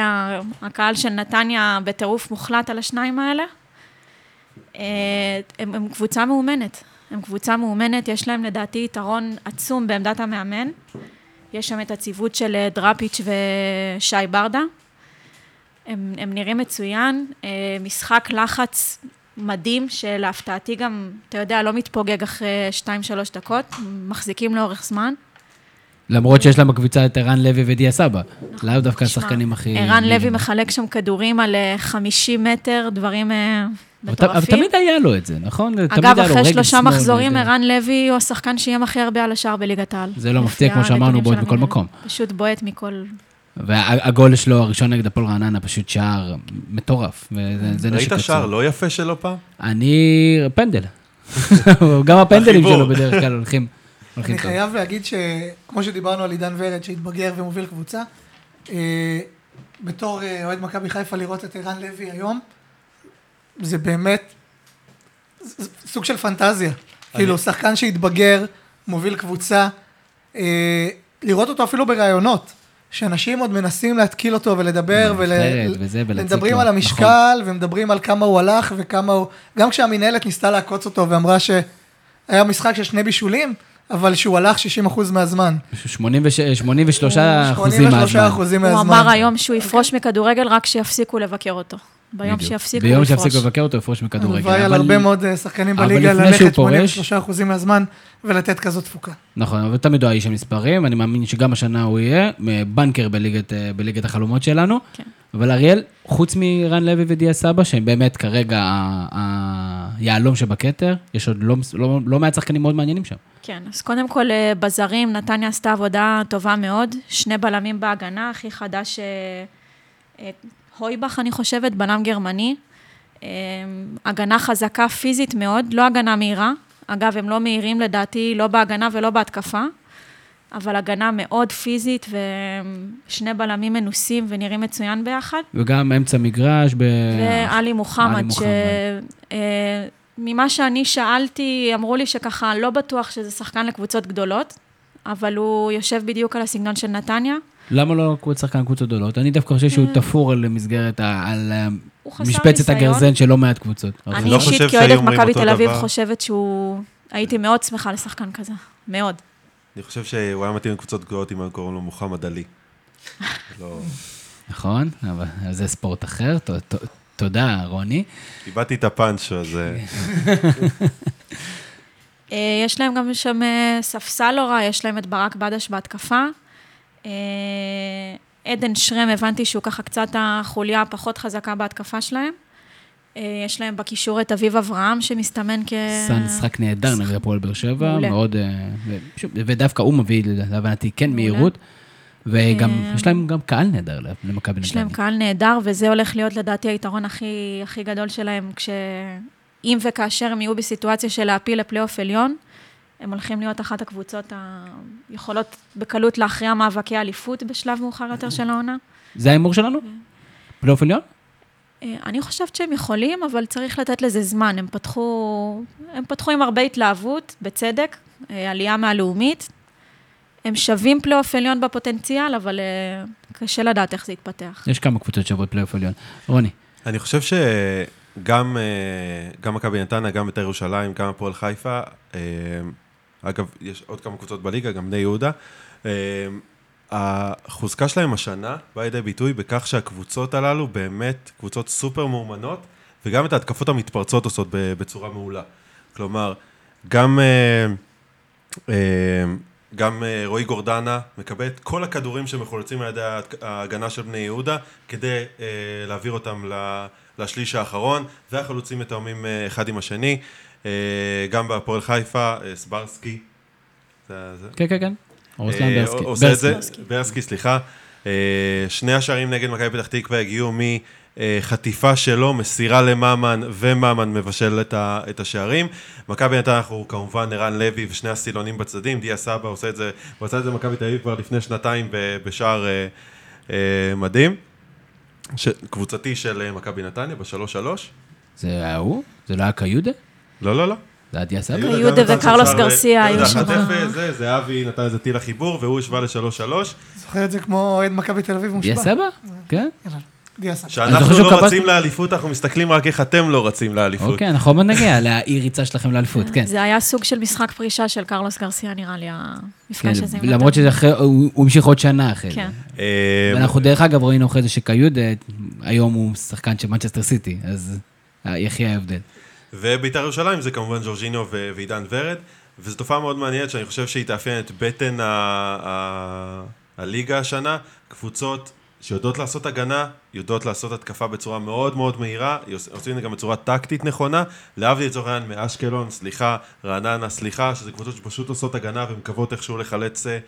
הקהל של נתניה בטירוף מוחלט על השניים האלה. הם, הם קבוצה מאומנת. הם קבוצה מאומנת, יש להם לדעתי יתרון עצום בעמדת המאמן. יש שם את הציוות של אה, דראפיץ' ושי ברדה. הם, הם נראים מצוין, אה, משחק לחץ מדהים, שלהפתעתי גם, אתה יודע, לא מתפוגג אחרי 2-3 דקות, מחזיקים לאורך זמן. למרות שיש לה בקבוצה את ערן לוי ודיה סבא. לאו דווקא השחקנים הכי... ערן לוי מחלק שם כדורים על אה, 50 מטר, דברים אה, אבל מטורפים. תמיד היה לו את זה, נכון? אגב, אחרי שלושה מחזורים. ערן לוי הוא השחקן שאיים הכי הרבה על השער בליגת העל. זה לא מפתיע, כמו שאמרנו, בועט בכל. מקום. פשוט בועט מכל... והגול שלו, הראשון נגד הפועל רעננה, פשוט שער מטורף. ראית שער. לא יפה שלו פעם? אני... פנדל. (laughs) (laughs) גם הפנדלים. שלו בדרך כלל הולכים הולכים אני טוב. חייב להגיד שכמו שדיברנו על עידן ורד שהתבגר ומוביל קבוצה, אה, בתור אה, אוהד מכבי חיפה לראות את ערן לוי היום, זה באמת זה- סוג של פנטזיה. כאילו, שחקן שהתבגר, מוביל קבוצה, אה, לראות אותו אפילו בראיונות, שאנשים עוד מנסים להתקיל אותו ולדבר, ומדברים על המשקל, ומדברים על כמה הוא הלך וכמה הוא... גם כשהמינהלת ניסתה לעקוץ אותו ואמרה שהיה משחק של שני בישולים, אבל שהוא הלך 60% מהזמן. 86 83 אחוזים 83 מהזמן. הוא מהזמן. אמר היום שהוא יפרוש מכדורגל רק שיפסיקו לבקר אותו. ביום בדיוק. שיפסיקו ביום לפרוש. שיפסיקו לבקר אותו, יפרוש מכדורגל. הלוואי על הרבה מאוד אה, שחקנים בליגה ללכת פורש- 83% מהזמן ולתת כזאת תפוקה. נכון, אבל תמיד הוא האיש המספרים, אני מאמין שגם השנה הוא יהיה, בנקר בליגת, אה, בליגת החלומות שלנו. כן. אבל אריאל, חוץ מרן לוי ודיה סבא, שהם באמת כרגע היהלום שבכתר, יש עוד לא, לא, לא מעט שחקנים מאוד מעניינים שם. כן, אז קודם כל, אה, בזרים, נתניה עשתה עבודה טובה מאוד. שני בלמים בהגנה, הכי חדש, אה, אה, הויבך, אני חושבת, בלם גרמני. אה, הגנה חזקה פיזית מאוד, לא הגנה מהירה. אגב, הם לא מהירים לדעתי, לא בהגנה ולא בהתקפה, אבל הגנה מאוד פיזית, ושני בלמים מנוסים ונראים מצוין ביחד. וגם אמצע מגרש, ב... ועלי עלי מוחמד, ש... אה, ממה שאני שאלתי, אמרו לי שככה לא בטוח שזה שחקן לקבוצות גדולות, אבל הוא יושב בדיוק על הסגנון של נתניה. למה לא קבוצת שחקן קבוצות גדולות? אני דווקא חושב שהוא תפור על מסגרת, על אה. משבצת. הגרזן של לא מעט קבוצות. אני לא אישית, כאוהדת מכבי תל אביב. חושבת שהוא... הייתי מאוד שמחה לשחקן כזה, מאוד. אני חושב שהוא היה מתאים לקבוצות גדולות אם היו קוראים לו מוחמד עלי. לא... נכון, אבל זה ספורט אחר. תודה, רוני. איבדתי את הפאנץ', אז... אה, אה, יש להם גם שם אה, ספסל לא רע, יש להם את ברק בדש בהתקפה. אה, עדן שרם, הבנתי שהוא ככה קצת החוליה הפחות חזקה בהתקפה שלהם. אה, יש להם בקישור את אביב אברהם, שמסתמן כ... סן משחק נהדר נגד הפועל באר שבע. מאוד... אה, ודווקא הוא מביא, להבנתי, כן. מהירות. וגם, יש להם גם קהל נהדר למכבי יש להם נתניה. קהל נהדר, וזה הולך להיות לדעתי היתרון הכי, הכי גדול שלהם, כש... אם וכאשר הם יהיו בסיטואציה של להפיל לפלייאוף עליון, הם הולכים להיות אחת הקבוצות היכולות בקלות להכריע מאבקי אליפות בשלב מאוחר יותר של העונה. זה ההימור שלנו? פלייאוף עליון? אה, אני חושבת שהם יכולים, אבל צריך לתת לזה זמן. הם פתחו, הם פתחו עם הרבה התלהבות, בצדק, אה, עלייה מהלאומית. הם שווים פלייאוף עליון בפוטנציאל, אבל אה, קשה לדעת איך זה יתפתח. יש כמה קבוצות שוות פלייאוף עליון. רוני, אני חושב שגם גם מכבי נתניה, גם בית"ר ירושלים, גם הפועל חיפה, אגב, יש עוד כמה קבוצות בליגה, גם בני יהודה, אה, החוזקה שלהם השנה באה לידי ביטוי בכך שהקבוצות הללו באמת קבוצות סופר מאומנות, וגם את ההתקפות המתפרצות עושות בצורה מעולה. כלומר, גם... אה, אה, גם רועי גורדנה מקבל את כל הכדורים שמחולצים על ידי ההגנה של בני יהודה כדי להעביר אותם לשליש האחרון, והחלוצים מתאומים אחד עם השני. אה, גם בהפועל חיפה, אה, סברסקי. כן, כן, כן. רוסלן אה, ברסקי. עושה את זה, ברסקי. ברסקי, סליחה. שני השערים נגד מכבי פתח תקווה הגיעו מחטיפה שלו, מסירה לממן, וממן מבשל את השערים. מכבי נתניה אנחנו כמובן ערן לוי ושני הסילונים בצדדים, דיה סבא עושה את זה, הוא עשה את זה במכבי תל אביב כבר לפני שנתיים בשער מדהים. קבוצתי של מכבי נתניה בשלוש שלוש. זה היה הוא? זה לא היה קיודה? לא, לא, לא. זה היה סבא? יהודה וקרלוס גרסיה היו שם. 1-0, זה, זהבי נתן איזה טיל לחיבור, והוא השווה לשלוש שלוש. זוכר את זה כמו אוהד מכבי תל אביב דיה מושפע. סבא? כן. יאללה, דיה סבא. אני שאנחנו זוכר שהוא לא רצים לאליפות, אנחנו מסתכלים רק איך אתם לא רצים לאליפות. אוקיי, אנחנו עוד נגיע לאי ריצה שלכם לאליפות, כן. זה היה סוג של משחק פרישה של קרלוס גרסיה, נראה לי, המפגש כן, הזה. למרות נתניה. שזה אחרי, הוא הוא המשיך עוד שנה אחרי זה. כן. אה, ואנחנו דרך אגב ראינו אחרי זה שקיוד, אה, היום הוא שחקן של מנצ'סטר סיטי, אז אה, יחי ההבדל. ובית"ר ירושלים זה כמובן ג'ורג'יניו ו- ועידן ורד, וזו תופעה מאוד מעניינת שאני חושב שהיא תאפיין את בטן הליגה השנה, קבוצות שיודעות לעשות הגנה, יודעות לעשות התקפה בצורה מאוד מאוד מהירה, עוש- עושים את זה גם בצורה טקטית נכונה, להבדיל לצורך העניין מאשקלון, סליחה, רעננה, סליחה, שזה קבוצות שפשוט עושות הגנה ומקוות איכשהו לחלץ אה,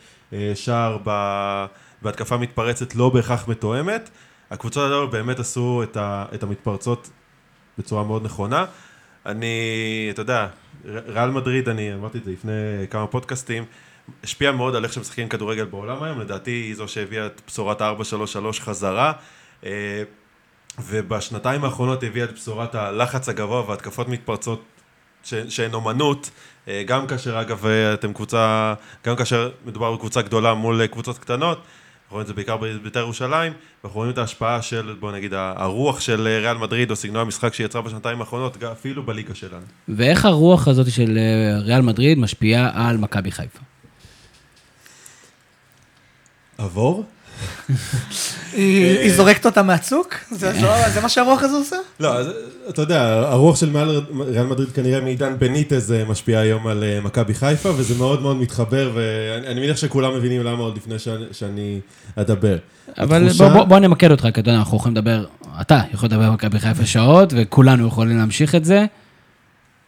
שער ב- בהתקפה מתפרצת לא בהכרח מתואמת. הקבוצות הללו באמת עשו את, ה- את המתפרצות בצורה מאוד נכונה. אני, אתה יודע, ריאל מדריד, אני אמרתי את זה לפני כמה פודקאסטים, השפיע מאוד על איך שמשחקים כדורגל בעולם היום, לדעתי היא זו שהביאה את בשורת ה-433 חזרה, אה, ובשנתיים האחרונות הביאה את בשורת הלחץ הגבוה והתקפות מתפרצות שהן אומנות, אה, גם כאשר אגב אה, אתם קבוצה, גם כאשר מדובר בקבוצה גדולה מול קבוצות קטנות, אנחנו רואים את זה בעיקר בבית"ר ירושלים, ואנחנו רואים את ההשפעה של, בוא נגיד, הרוח של אה, ריאל מדריד, או סגנון המשחק שהיא יצרה בשנתיים האחרונות, אפילו בליגה שלנו. ואיך הרוח הזאת של אה, ריאל מדריד משפיעה על מכבי חיפה? עבור? היא היא זורקת אותה מהצוק? זה זה מה שהרוח הזו עושה? לא, אתה יודע, הרוח של מעל ריאל מדריד כנראה מעידן בניטז אה, משפיעה היום על אה, מכבי חיפה, וזה מאוד מאוד מתחבר, ואני אני מניח שכולם מבינים למה עוד לפני שאני, אדבר. אבל בוא, נמקד אותך, כי אתה יודע, אנחנו יכולים לדבר, אתה יכול לדבר על מכבי חיפה שעות, וכולנו יכולים להמשיך את זה.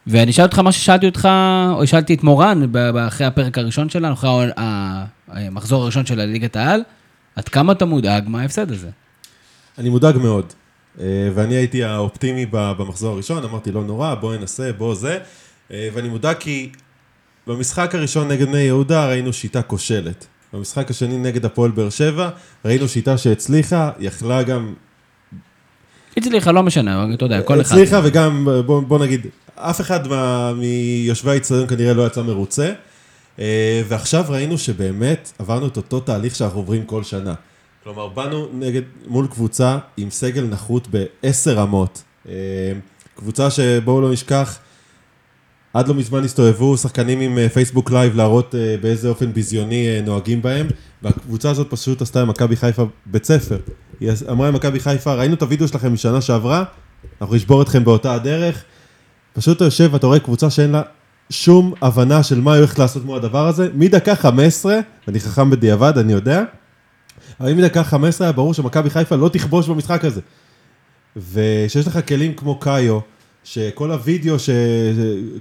ואני אשאל אותך מה ששאלתי אותך, או שאלתי את מורן אחרי הפרק הראשון שלנו, אחרי המחזור הראשון של ליגת העל, עד כמה אתה מודאג מההפסד הזה? אני מודאג מאוד, אה, ואני הייתי האופטימי במחזור הראשון, אמרתי לא נורא, בוא ננסה, בוא זה, אה, ואני מודאג כי במשחק הראשון נגד בני יהודה ראינו שיטה כושלת. במשחק השני נגד הפועל באר שבע ראינו שיטה שהצליחה, יכלה גם הצליחה, לא משנה, אתה יודע, כל אחד. הצליחה וגם, בוא, בוא נגיד, אף אחד מה, מיושבי האצטדיון כנראה לא יצא מרוצה. אה, ועכשיו ראינו שבאמת עברנו את אותו תהליך שאנחנו עוברים כל שנה. כלומר, באנו נגד, מול קבוצה עם סגל נחות בעשר רמות. אה, קבוצה שבואו לא נשכח, עד לא מזמן הסתובבו שחקנים עם אה, פייסבוק live להראות באיזה אופן ביזיוני נוהגים בהם, והקבוצה הזאת פשוט עשתה עם מכבי חיפה בית ספר. היא אמרה למכבי חיפה, ראינו את הוידאו שלכם משנה שעברה, אנחנו נשבור אתכם באותה הדרך. פשוט אתה יושב ואתה רואה קבוצה שאין לה שום הבנה של מה היא הולכת לעשות מול הדבר הזה. מדקה 15, ואני חכם בדיעבד, אני יודע, אבל מדקה 15 היה ברור שמכבי חיפה לא תכבוש במשחק הזה. וכשיש לך כלים כמו קאיו, שכל הוידאו, ש...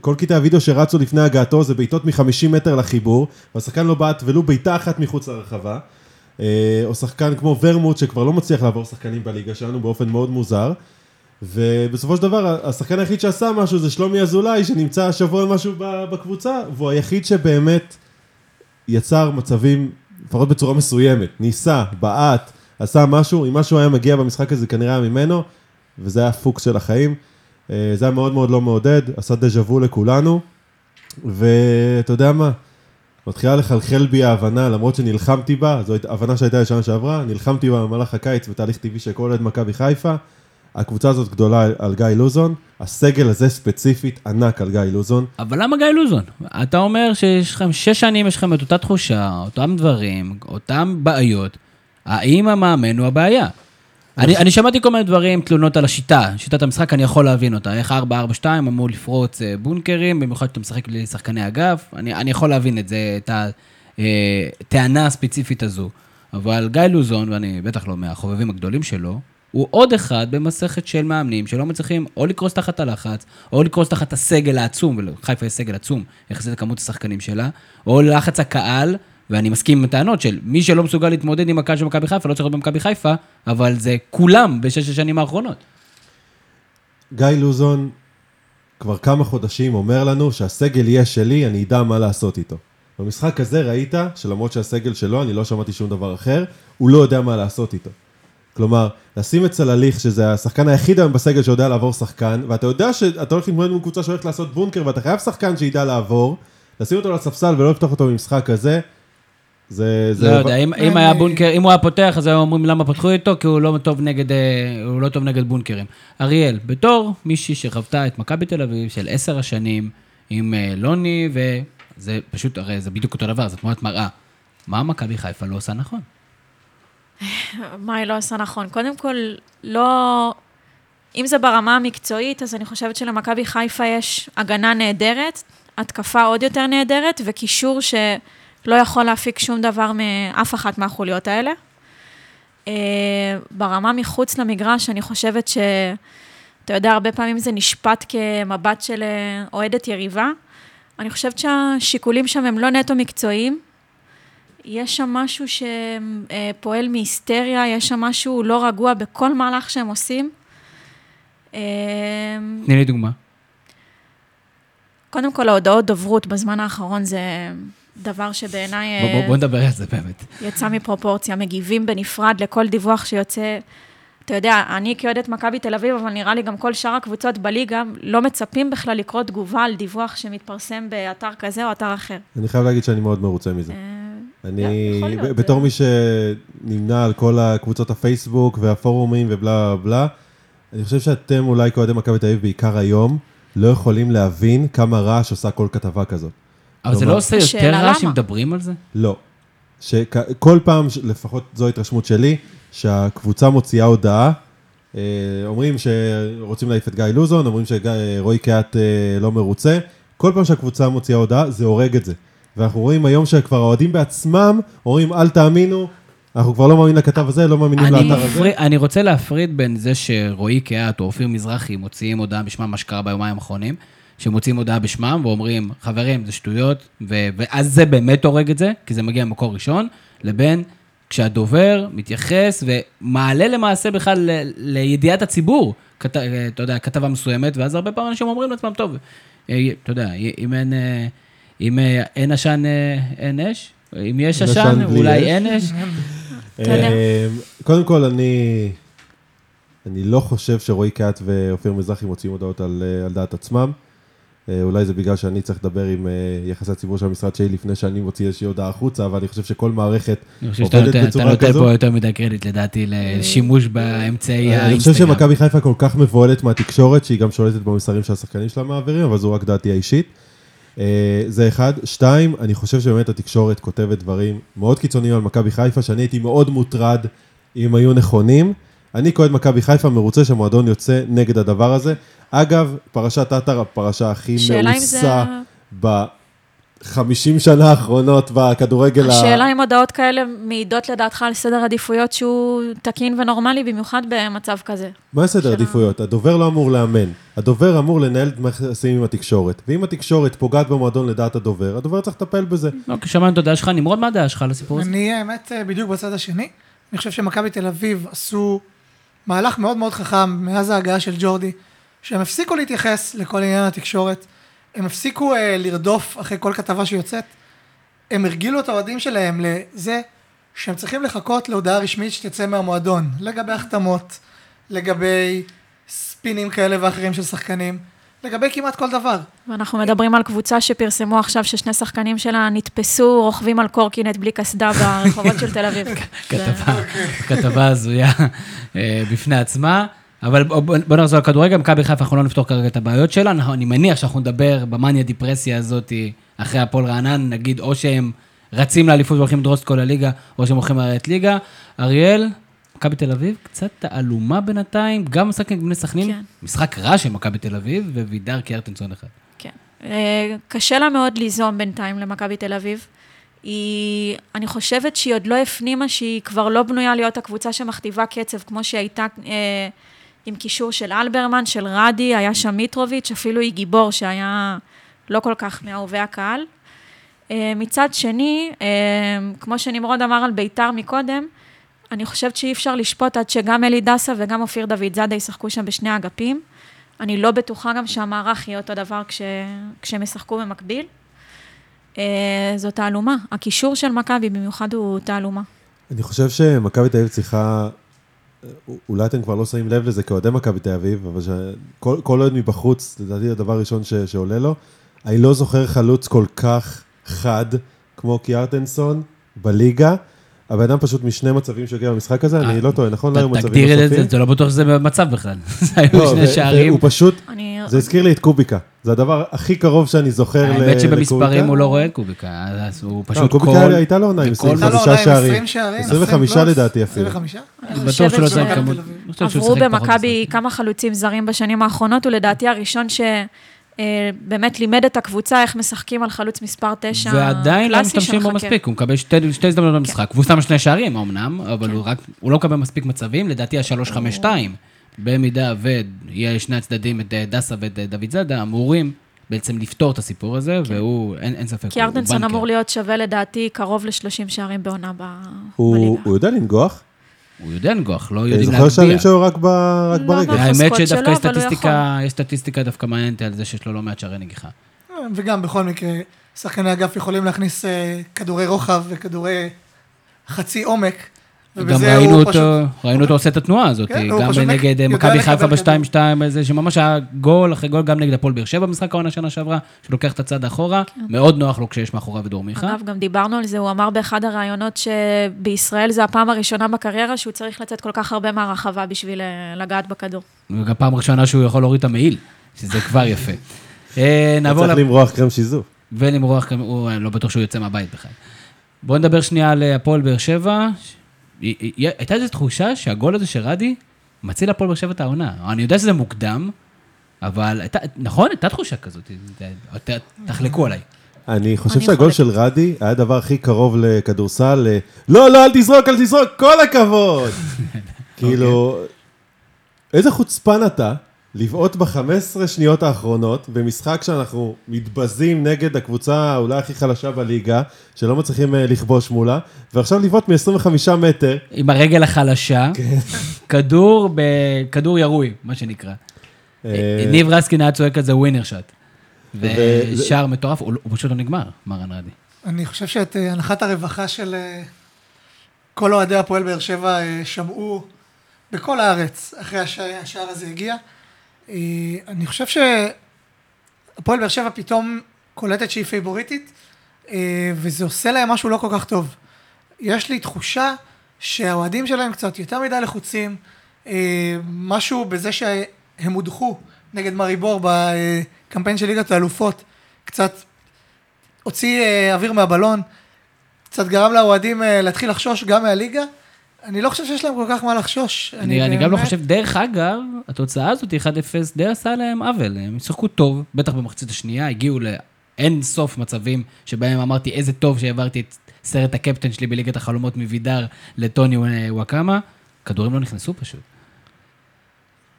כל קטעי הוידאו שרצו לפני הגעתו זה בעיטות מ-50 מטר לחיבור, והשחקן לא בעט ולו בעיטה אחת מחוץ לרחבה. אה, או שחקן כמו ורמוט שכבר לא מצליח לעבור שחקנים בליגה שלנו באופן מאוד מוזר. ובסופו של דבר, השחקן היחיד שעשה משהו זה שלומי אזולאי, שנמצא השבוע משהו בקבוצה, והוא היחיד שבאמת יצר מצבים, לפחות בצורה מסוימת, ניסה, בעט, עשה משהו, אם משהו היה מגיע במשחק הזה כנראה היה ממנו, וזה היה פוקס של החיים. אה, זה היה מאוד מאוד לא מעודד, עשה דז'ה וו לכולנו, ואתה יודע מה? מתחילה לחלחל בי ההבנה, למרות שנלחמתי בה, זו הבנה שהייתה לשנה שעברה, נלחמתי בה במהלך הקיץ בתהליך טבעי של כל אוהד מכבי חיפה. הקבוצה הזאת גדולה על גיא לוזון, הסגל הזה ספציפית ענק על גיא לוזון. אבל למה גיא לוזון? אתה אומר שיש לכם שש שנים, יש לכם את אותה תחושה, אותם דברים, אותם בעיות. האם המאמן הוא הבעיה? אני, אני שמעתי כל מיני דברים, תלונות על השיטה, שיטת המשחק, אני יכול להבין אותה. איך 4-4-2 אמור לפרוץ אה, בונקרים, במיוחד שאתה משחק לשחקני אגף, אני, אני יכול להבין את זה, את הטענה הספציפית הזו. אבל גיא לוזון, ואני בטח לא מהחובבים הגדולים שלו, הוא עוד אחד במסכת של מאמנים שלא מצליחים או לקרוס תחת הלחץ, או לקרוס תחת הסגל העצום, ולחיפה יש סגל עצום יחסית לכמות השחקנים שלה, או לחץ הקהל, ואני מסכים עם הטענות של מי שלא מסוגל להתמודד עם הקהל של מכבי חיפה, לא צריך להיות במכבי חיפה, אבל זה כולם בשש השנים האחרונות. גיא לוזון כבר כמה חודשים אומר לנו שהסגל יהיה שלי, אני אדע מה לעשות איתו. במשחק הזה ראית שלמרות שהסגל שלו, אני לא שמעתי שום דבר אחר, הוא לא יודע מה לעשות איתו. כלומר, לשים את צלליך, שזה השחקן היחיד היום בסגל שיודע לעבור שחקן, ואתה יודע שאתה הולך להתמודד עם קבוצה שהולכת לעשות בונקר, ואתה חייב שחקן שידע לעבור, לשים אותו על הספסל ולא לפתוח אותו במשחק הזה, זה... זה לא יודע, אם, אם היה בונקר, אם הוא היה פותח, אז היו אומרים למה פתחו איתו, כי הוא לא טוב נגד, אה, הוא לא טוב נגד בונקרים. אריאל, בתור מישהי שחוותה את מכבי תל אביב של עשר השנים עם אה, לוני, וזה פשוט, הרי זה בדיוק אותו דבר, זו תמונת מראה. מה מכבי חיפה לא עושה נכון? מה היא לא עושה נכון? קודם כל, לא... אם זה ברמה המקצועית, אז אני חושבת שלמכבי חיפה יש הגנה נהדרת, התקפה עוד יותר נהדרת, וקישור שלא יכול להפיק שום דבר מאף אחת מהחוליות האלה. אה, ברמה מחוץ למגרש, אני חושבת ש... אתה יודע, הרבה פעמים זה נשפט כמבט של אה, אוהדת יריבה. אני חושבת שהשיקולים שם הם לא נטו מקצועיים, יש שם משהו שפועל מהיסטריה, יש שם משהו לא רגוע בכל מהלך שהם עושים. אה, תני לי דוגמה. קודם כל, ההודעות דוברות בזמן האחרון זה דבר שבעיניי בוא, בוא, אה, בוא נדבר על זה באמת. יצא מפרופורציה. מגיבים בנפרד לכל דיווח שיוצא. אתה יודע, אני כאוהדת מכבי תל אביב, אבל נראה לי גם כל שאר הקבוצות בליגה, לא מצפים בכלל לקרוא תגובה על דיווח שמתפרסם באתר כזה או אתר אחר. אני חייב להגיד שאני מאוד מרוצה מזה. אה, אני, להיות, בתור זה- מי שנמנה על כל הקבוצות הפייסבוק והפורומים ובלה בלה, אני חושב שאתם אולי כאוהדי מכבי תל אביב, בעיקר היום, לא יכולים להבין כמה רעש עושה כל כתבה כזאת. אבל זה לא עושה יותר רעש? אם מדברים על זה? לא. שכל פעם, לפחות זו ההתרשמות שלי, שהקבוצה מוציאה הודעה, אה, אומרים שרוצים להעיף את גיא לוזון, אומרים שרועי קהת אה, לא מרוצה, כל פעם שהקבוצה מוציאה הודעה, זה הורג את זה. ואנחנו רואים היום שכבר האוהדים בעצמם אומרים, אל תאמינו, אנחנו כבר לא מאמינים לכתב הזה, לא מאמינים לאתר הזה. אני רוצה להפריד בין זה שרועי קהת או אופיר מזרחי מוציאים הודעה בשמם, מה שקרה ביומיים האחרונים, שמוציאים הודעה בשמם ואומרים, חברים, זה שטויות, ו- ואז זה באמת הורג את זה, כי זה מגיע ממקור ראשון, לבין כשהדובר מתייחס ומעלה למעשה בכלל ל- לידיעת הציבור, כת, אתה יודע, כתבה מסוימת, ואז הרבה פעמים אנשים אומרים לעצמם, טוב, אה, אתה יודע, אם אין, אה, אם אה, אין עשן, אה, אין אש? אם יש עשן, אולי. אין אש? (laughs) אה, קודם כל, אני, אני לא חושב שרועי קהת ואופיר מזרחי מוציאים הודעות על, על דעת עצמם. אולי זה בגלל שאני צריך לדבר עם יחסי הציבור של המשרד שלי לפני שאני מוציא איזושהי הודעה החוצה, אבל אני חושב שכל מערכת אני חושב שאתה עובדת נותן, בצורה כזו. פה יותר מדי קרדיט לדעתי לשימוש באמצעי אני חושב האינסטגרם. שמכבי חיפה כל כך מבוהלת מהתקשורת, שהיא גם שולטת במסרים שהשחקנים שלה מעבירים, אבל זו רק דעתי האישית. אה, זה אחד. שתיים, אני חושב שבאמת התקשורת כותבת דברים מאוד קיצוניים על מכבי חיפה, שאני הייתי מאוד מוטרד אם היו נכונים. אני כאוהד מכבי חיפה מרוצה שהמועדון יוצא נגד הדבר הזה. אגב, פרשת עטר, הפרשה הכי אם זה... מאוסה ב-50 שנה האחרונות בכדורגל ה... השאלה אם הודעות כאלה מעידות לדעתך על סדר עדיפויות שהוא תקין ונורמלי, במיוחד במצב כזה. מה סדר של- עדיפויות? הדובר לא אמור לאמן. הדובר אמור לנהל את מערכת היחסים עם התקשורת. ואם התקשורת פוגעת במועדון לדעת הדובר, הדובר צריך לטפל בזה. אוקיי, שמענו את הדעה שלך, נמרוד, מה הדעה שלך על הסיפור הזה? אני האמת בדיוק בצד השני. אני חושב שמכבי תל אביב עשו מהלך מאוד מאוד חכם מאז ההגעה של ג'ורדי, שהם הפסיקו להתייחס לכל עניין התקשורת, הם הפסיקו אה, לרדוף אחרי כל כתבה שיוצאת, הם הרגילו את האוהדים שלהם לזה שהם צריכים לחכות להודעה רשמית שתצא מהמועדון, לגבי החתמות, לגבי ספינים כאלה ואחרים של שחקנים, לגבי כמעט כל דבר. ואנחנו מדברים על קבוצה שפרסמו עכשיו ששני שחקנים שלה נתפסו רוכבים על קורקינט בלי קסדה ברחובות של תל אביב. (laughs) כתבה, כתבה הזויה אה, בפני עצמה. אבל בוא, נחזור לכדורגל, מכבי חיפה, אנחנו לא נפתור כרגע את הבעיות שלה, אני מניח שאנחנו נדבר במאניה דיפרסיה הזאת אחרי הפועל רענן, נגיד או שהם רצים לאליפות והולכים לדרוס את כל הליגה, או שהם הולכים לרדת ליגה. אריאל, מכבי תל אביב, קצת תעלומה בינתיים, גם משחק נגד בני סכנין, כן. משחק רע של מכבי תל אביב, ווידר קיארטנסון אחד. כן. אה, קשה לה מאוד ליזום בינתיים למכבי תל אביב. היא, אני חושבת שהיא עוד לא הפנימה שהיא כבר לא בנויה להיות הקבוצה שמכתיבה קצב, כמו שהיא הייתה אה, עם קישור של אלברמן, של רדי, היה שם מיטרוביץ', אפילו היא גיבור שהיה לא כל כך מאהובי הקהל. אה, מצד שני, אה, כמו שנמרוד אמר על ביתר מקודם, אני חושבת שאי אפשר לשפוט עד שגם אלי דסה וגם אופיר דוד זאדה ישחקו שם בשני האגפים. אני לא בטוחה גם שהמערך יהיה אותו דבר כש... כשהם ישחקו במקביל. אה, זו תעלומה. הקישור של מכבי במיוחד הוא תעלומה. אני חושב שמכבי תל אביב צריכה, אולי אתם כבר לא שמים לב לזה כאוהדי מכבי תל אביב, אבל כל אוהד מבחוץ, לדעתי הדבר הראשון שעולה לו, אני לא זוכר חלוץ כל כך חד כמו קיארטנסון בליגה. הבן אדם פשוט משני מצבים שהגיע במשחק הזה, אני לא טועה, נכון? לא היו מצבים תגדיר את זה, נוספים? זה לא בטוח שזה במצב בכלל. (laughs) זה היו לא, שני שערים. והוא פשוט. זה הזכיר לי את קוביקה. זה הדבר הכי קרוב שאני זוכר ל- האמת שבמספרים לקוביקה. הוא לא רואה קוביקה, אז הוא לא, פשוט קוביקה כל... הייתה לו עונה עם וכל- 25 הייתה לו עונה עם שערים. 20 שערים, 25 20 פלוס, לדעתי אפילו. 25? אני בטוח שהוא לא חושבת צריך ש- כמות. עברו במכבי כמה חלוצים זרים בשנים האחרונות, ולדעתי הראשון שבאמת לימד את הקבוצה איך משחקים על חלוץ מספר 9 ועדיין לא משתמשים בו. מספיק, הוא מקבל שתי, שתי הזדמנויות במשחק, והוא שם שני שערים אמנם, אבל הוא רק, הוא לא מקבל מספיק מצבים, לדעתי ה-3-5-2, במידה ויהיה שני הצדדים, את אה, דסה ואת אה, דוד זאדה, אמורים בעצם לפתור את הסיפור הזה, והוא, אין, אין ספק, כי ארדנסון. אמור להיות שווה לדעתי קרוב ל-30 שערים בעונה ב- הוא בליגה. הוא יודע לנגוח. הוא יודע לנגוח, לא אני יודעים זוכר להגביה. שערים שלו רק ב- רק לא, ברגל. האמת שדווקא יש שלו, סטטיסטיקה, יש סטטיסטיקה דווקא מעניינת על זה שיש לו לא מעט שערי נגיחה. וגם בכל מקרה, שחקני אגף יכולים להכניס אה, כדורי רוחב וכדורי חצי עומק. גם ראינו אותו, פשוט- ראינו אותו עושה את התנועה הזאת, כן, גם נגד מכבי חיפה כדור. ב-2-2, איזה שממש היה גול אחרי גול, גם נגד הפועל באר שבע במשחק העונה שנה שעברה, שלוקח את הצד אחורה, מאוד נוח לו כשיש מאחוריו את דור מיכה. אגב, גם דיברנו על זה, הוא אמר באחד הראיונות שבישראל זה הפעם הראשונה בקריירה שהוא צריך לצאת כל כך הרבה מהרחבה בשביל אה, לגעת בכדור. וגם פעם ראשונה שהוא יכול להוריד את המעיל, שזה כבר יפה. (laughs) אה, נעבור צריך. למרוח קרם שיזוף. ולמרוח, הוא לא בטוח שהוא יוצא מהבית בכלל. בואו נדבר שנייה על אה, הפועל באר שבע. הייתה איזו תחושה שהגול הזה של רדי מציל הפועל באר שבע את העונה. אני יודע שזה מוקדם, אבל הייתה, נכון? הייתה תחושה כזאת. תחלקו עליי. אני חושב שהגול. של רדי היה הדבר הכי קרוב לכדורסל. אה, לא, לא, אל תזרוק, אל תזרוק, כל הכבוד! (laughs) כאילו, איזה חוצפן אתה לבעוט ב-15 שניות האחרונות במשחק שאנחנו מתבזים נגד הקבוצה אולי הכי חלשה בליגה, שלא מצליחים אה, לכבוש מולה, ועכשיו לבעוט מ-25 מטר. עם הרגל החלשה, כן. כדור בכדור ירוי, מה שנקרא. אה, ניב רסקין היה צועק על זה ווינר שוט. ו- ושער מטורף, הוא הוא פשוט לא נגמר, מרן רדי. אני חושב שאת אה, הנחת הרווחה של כל אוהדי הפועל באר שבע שמעו בכל הארץ אחרי השער הזה הגיע. אה, אני חושב שהפועל באר שבע פתאום קולטת שהיא פייבוריטית, אה, וזה עושה להם משהו לא כל כך טוב. יש לי תחושה שהאוהדים שלהם קצת יותר מדי לחוצים, אה, משהו בזה שהם הודחו נגד מריבור בקמפיין של ליגת האלופות, קצת הוציא אוויר מהבלון, קצת גרם לאוהדים להתחיל לחשוש גם מהליגה. אני לא חושב שיש להם כל כך מה לחשוש. אני, אני גם לא באמת- חושב, דרך אגב, התוצאה הזאת, 1-0, די עשה להם עוול. הם שיחקו טוב, בטח במחצית השנייה, הגיעו לאין סוף מצבים שבהם אמרתי, איזה טוב שהעברתי את סרט הקפטן שלי בליגת החלומות מווידר לטוני וואקמה. כדורים לא נכנסו פשוט.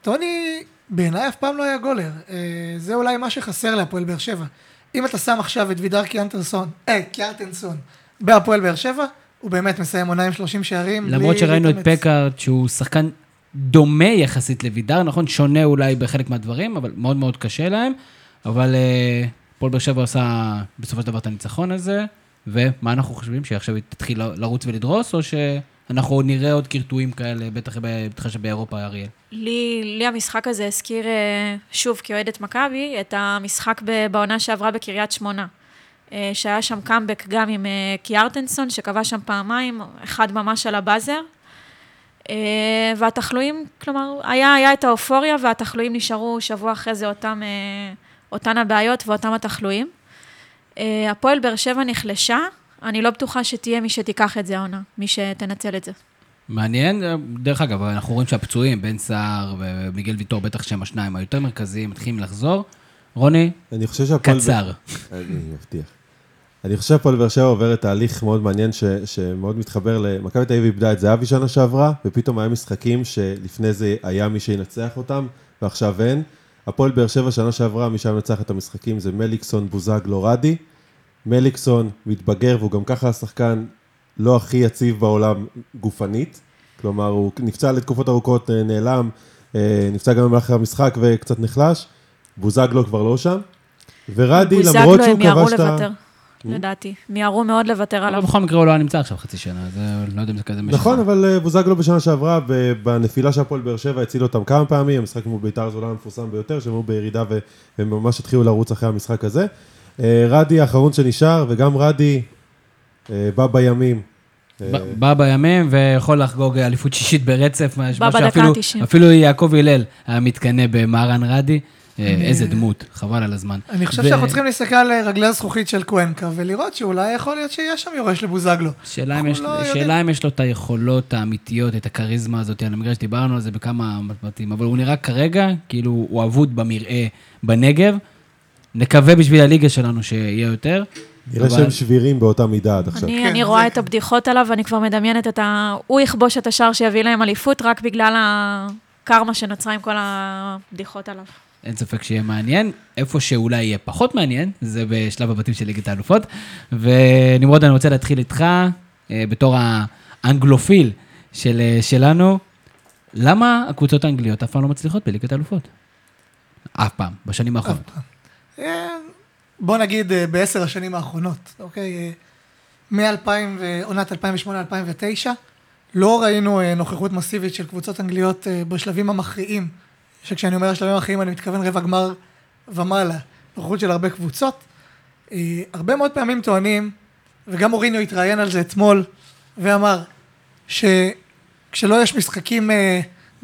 טוני בעיניי אף פעם לא היה גולר. אה, זה אולי מה שחסר להפועל באר שבע. אם אתה שם עכשיו את וידר קיאנטרסון, אה, קיארטנסון, בהפועל באר שבע, הוא באמת מסיים עונה עם 30 שערים. למרות שראינו את. פקארט, שהוא שחקן דומה יחסית לוידר, נכון? שונה אולי בחלק מהדברים, אבל מאוד מאוד קשה להם. אבל אה, הפועל באר שבע עושה בסופו של דבר את הניצחון הזה, ומה אנחנו חושבים? שעכשיו היא תתחיל לרוץ ולדרוס, או שאנחנו עוד נראה עוד קרטועים כאלה, בטח ב- בטח שבאירופה, אריאל? לי, לי המשחק הזה הזכיר, אה, שוב, כאוהדת מכבי, את המשחק ב- בעונה שעברה בקריית שמונה. אה, שהיה שם קאמבק גם עם אה, קיארטנסון, שכבש שם פעמיים, אחד ממש על הבאזר. אה, והתחלואים, כלומר, היה, היה את האופוריה, והתחלואים נשארו שבוע אחרי זה אותם, אותן הבעיות ואותם התחלואים. הפועל באר שבע נחלשה, אני לא בטוחה שתהיה מי שתיקח את זה העונה, מי שתנצל את זה. מעניין, דרך אגב, אנחנו רואים שהפצועים, בן סער ומיגל ויטור, בטח שהם השניים היותר מרכזיים, מתחילים לחזור. רוני, אני חושב שהפועל... קצר. אני מבטיח. אני חושב שהפועל באר שבע עוברת תהליך מאוד מעניין, ש, שמאוד מתחבר למכבי תל אביב איבדה את זהבי שנה שעברה, ופתאום היה משחקים שלפני זה היה מי שינצח אותם, ועכשיו אין. הפועל באר שבע שנה שעברה, מי שהיה מנצח את המשחקים זה מליקסון, בוזגלו, רדי. מליקסון מתבגר, והוא גם ככה השחקן לא הכי יציב בעולם גופנית. כלומר, הוא נפצע לתקופות ארוכות, אה, נעלם, אה, נפצע גם במהלך המשחק וקצת נחלש. בוזגלו כבר לא שם. ורדי, למרות בוזגלו שהוא הם כבש את ה... לוותר, לדעתי. מיהרו מאוד לוותר אבל עליו. בכל מקרה הוא לא היה נמצא עכשיו חצי שנה, אז אה, לא יודע אם זה כזה משנה. נכון, אבל אה, בוזגלו בשנה שעברה, בנפילה של הפועל באר שבע, הציל אותם כמה פעמים, המשחק מול בית"ר זה אולי המפורסם ביותר, שהם היו בירידה והם ממש התחילו לרוץ אחרי המשחק הזה. אה, רדי האחרון שנשאר, וגם רדי בא בימים. בא בימים ויכול לחגוג אליפות שישית ברצף, מה בא בדקה שאפילו- ה-90. אפילו יעקב הלל היה מתקנא במהרן רדי. אה, איזה דמות, חבל על הזמן. אני חושב שאנחנו צריכים להסתכל על רגלי הזכוכית של קוונקה, ולראות שאולי יכול להיות שיש שם יורש לבוזגלו. שאלה אם, יש, לא יש לו את היכולות האמיתיות, את הכריזמה הזאת על המגרש, דיברנו על זה בכמה מתמטים, אבל הוא נראה כרגע כאילו הוא אבוד במרעה בנגב. נקווה בשביל הליגה שלנו שיהיה יותר. נראה שהם שבירים באותה מידה עד עכשיו. אני, כן, אני רואה. את הבדיחות עליו, ואני כבר מדמיינת את ה... הוא יכבוש את השער שיביא להם אליפות, רק בגלל הקרמה שנוצרה עם כל הבדיחות עליו. אין ספק שיהיה מעניין. איפה שאולי יהיה פחות מעניין, זה בשלב הבתים של ליגת האלופות. ונמרוד, אני רוצה להתחיל איתך, אה, בתור האנגלופיל של, אה, שלנו. למה הקבוצות האנגליות אף פעם לא מצליחות בליגת האלופות? אף פעם, בשנים האחרונות. אה, בוא נגיד אה, בעשר השנים האחרונות, אוקיי? מ-2000, עונת 2008-2009, לא ראינו אה, נוכחות מסיבית של קבוצות אנגליות אה, בשלבים המכריעים, שכשאני אומר השלבים המכריעים אני מתכוון רבע גמר ומעלה, נוכחות של הרבה קבוצות. אה, הרבה מאוד פעמים טוענים, וגם מוריניו התראיין על זה אתמול, ואמר שכשלא יש משחקים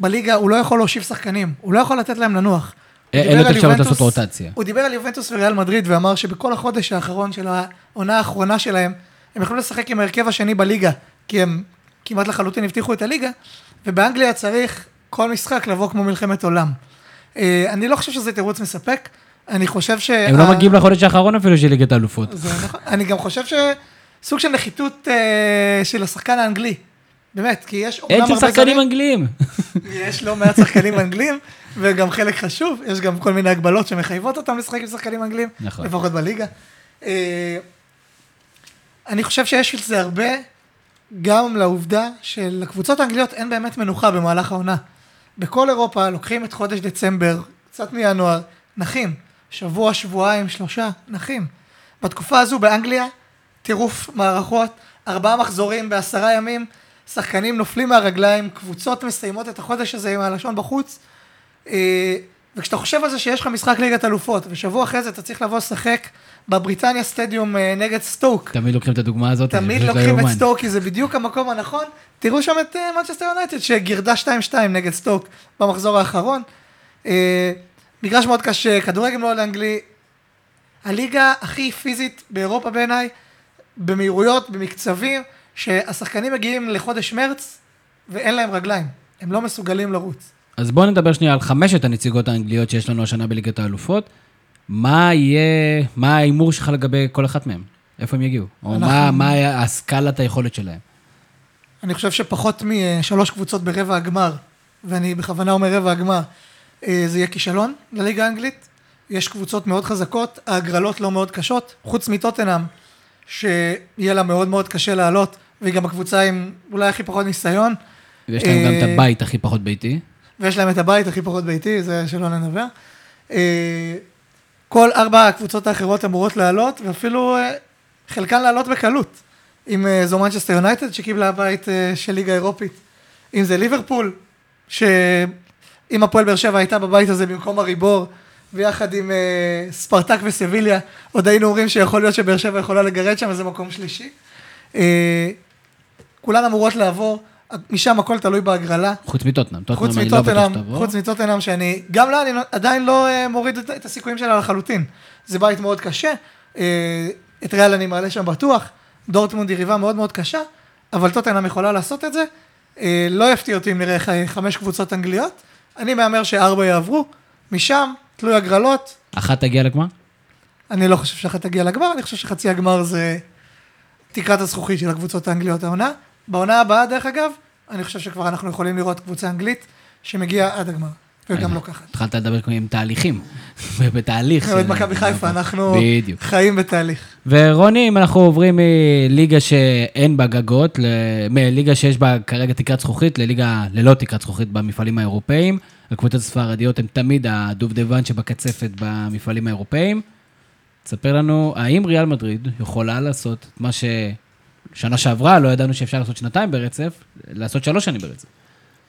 בליגה, הוא לא יכול להושיב שחקנים, הוא לא יכול לתת להם לנוח. אין דיבר לו את האפשרות לעשות רוטציה. הוא דיבר על יובנטוס וריאל מדריד ואמר שבכל החודש האחרון של העונה האחרונה שלהם, הם יכלו לשחק עם ההרכב השני בליגה, כי הם כמעט לחלוטין הבטיחו את הליגה, ובאנגליה צריך כל משחק לבוא כמו מלחמת עולם. אה, אני לא חושב שזה תירוץ מספק, אני חושב ש... הם לא מגיעים לחודש האחרון אפילו של ליגת האלופות. נכון. (laughs) אני גם חושב שסוג של נחיתות אה, של השחקן האנגלי. באמת, כי יש אין אומנם הרבה שחקנים זרים, אנגליים. (laughs) יש לא מעט שחקנים אנגלים, וגם חלק חשוב, יש גם כל מיני הגבלות שמחייבות אותם לשחק עם שחקנים אנגלים, נכון. לפחות בליגה. אה, אני חושב שיש לזה הרבה, גם לעובדה שלקבוצות האנגליות אין באמת מנוחה במהלך העונה. בכל אירופה לוקחים את חודש דצמבר, קצת מינואר, נחים. שבוע, שבועיים, שלושה, נחים. בתקופה הזו באנגליה, טירוף מערכות, ארבעה מחזורים בעשרה ימים, שחקנים נופלים מהרגליים, קבוצות מסיימות את החודש הזה עם הלשון בחוץ. אה, וכשאתה חושב על זה שיש לך משחק ליגת אלופות, ושבוע אחרי זה אתה צריך לבוא לשחק בבריטניה סטדיום אה, נגד סטוק, תמיד לוקחים את הדוגמה הזאת. תמיד לוקחים את. סטוק, כי זה בדיוק המקום הנכון. תראו שם את מנצ'סטר יונייטד, שגירדה 2-2 נגד סטוק במחזור האחרון. אה, מגרש מאוד קשה, כדורגל מאוד אנגלי. הליגה הכי פיזית באירופה בעיניי, במהירויות, במקצבים, שהשחקנים מגיעים לחודש מרץ ואין להם רגליים. הם לא מסוגלים לרוץ. אז בואו נדבר שנייה על חמשת הנציגות האנגליות שיש לנו השנה בליגת האלופות. מה יהיה, מה ההימור שלך לגבי כל אחת מהן? איפה הם יגיעו? או אנחנו- מה, מה הסקלת היכולת שלהם? אני חושב שפחות משלוש קבוצות ברבע הגמר, ואני בכוונה אומר רבע הגמר, אה, זה יהיה כישלון לליגה האנגלית. יש קבוצות מאוד חזקות, ההגרלות לא מאוד קשות, חוץ מטוטנאם, שיהיה לה מאוד מאוד קשה לעלות, והיא גם הקבוצה עם אולי הכי פחות ניסיון, ויש להם גם את אה, הבית הכי פחות ביתי. ויש להם את הבית הכי פחות ביתי, זה שלא נדבר. אה, כל ארבע הקבוצות האחרות אמורות לעלות, ואפילו אה, חלקן לעלות בקלות. אם אה, זו מנצ'סטר יונייטד שקיבלה בית אה, של ליגה אירופית, אם זה ליברפול, שאם הפועל באר שבע הייתה בבית הזה במקום הריבור, ויחד עם ספרטק וסביליה, עוד היינו אומרים שיכול להיות שבאר שבע יכולה לגרד שם איזה מקום שלישי. כולן אמורות לעבור, משם הכל תלוי בהגרלה. חוץ מטוטנאם. חוץ טוטנאם אני לא בטוח שתבוא. חוץ מטוטנאם שאני, גם לה אני לא- עדיין לא אה, מוריד את, את הסיכויים שלה לחלוטין. זה בית מאוד קשה, אה, את ריאל אני מעלה שם בטוח, דורטמונד היא ריבה מאוד מאוד קשה, אבל טוטנאם יכולה לעשות את זה. אה, לא יפתיע אותי אם נראה חמש קבוצות אנגליות, אני מהמר שארבע יעברו, משם, תלוי הגרלות, אחת תגיע לגמר? אני לא חושב שאחת תגיע לגמר, אני חושב שחצי הגמר זה תקרת הזכוכית של הקבוצות האנגליות העונה. בעונה הבאה, דרך אגב, אני חושב שכבר אנחנו יכולים לראות קבוצה אנגלית שמגיעה עד הגמר, וגם לוקחת. התחלת לדבר כמו עם תהליכים. (laughs) בתהליך. של- מכבי חיפה, אנחנו בדיוק. חיים בתהליך. ורוני, אם אנחנו עוברים מליגה שאין בה גגות, מליגה שיש בה כרגע תקרת זכוכית, לליגה ללא תקרת זכוכית במפעלים האירופאים, הקבוצות הספרדיות הן תמיד הדובדבן שבקצפת במפעלים האירופאים. תספר לנו, האם ריאל מדריד יכולה לעשות את מה ששנה שעברה, לא ידענו שאפשר לעשות שנתיים ברצף, לעשות שלוש שנים ברצף.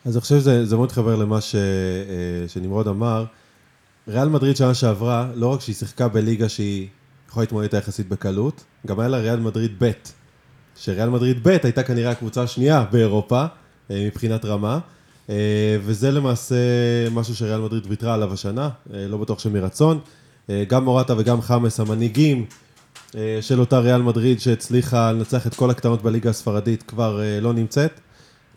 אז אני חושב שזה זה מאוד מתחבר למה ש, אה, שנמרוד אמר. ריאל מדריד שנה שעברה, לא רק שהיא שיחקה בליגה שהיא יכולה להתמודד איתה יחסית בקלות, גם היה לה ריאל מדריד ב', שריאל מדריד ב' הייתה כנראה הקבוצה השנייה באירופה, אה, מבחינת רמה, אה, וזה למעשה משהו שריאל מדריד ויתרה עליו השנה, לא בטוח שמרצון. גם מורטה וגם חמאס, המנהיגים של אותה ריאל מדריד שהצליחה לנצח את כל הקטנות בליגה הספרדית, כבר אה, לא נמצאת.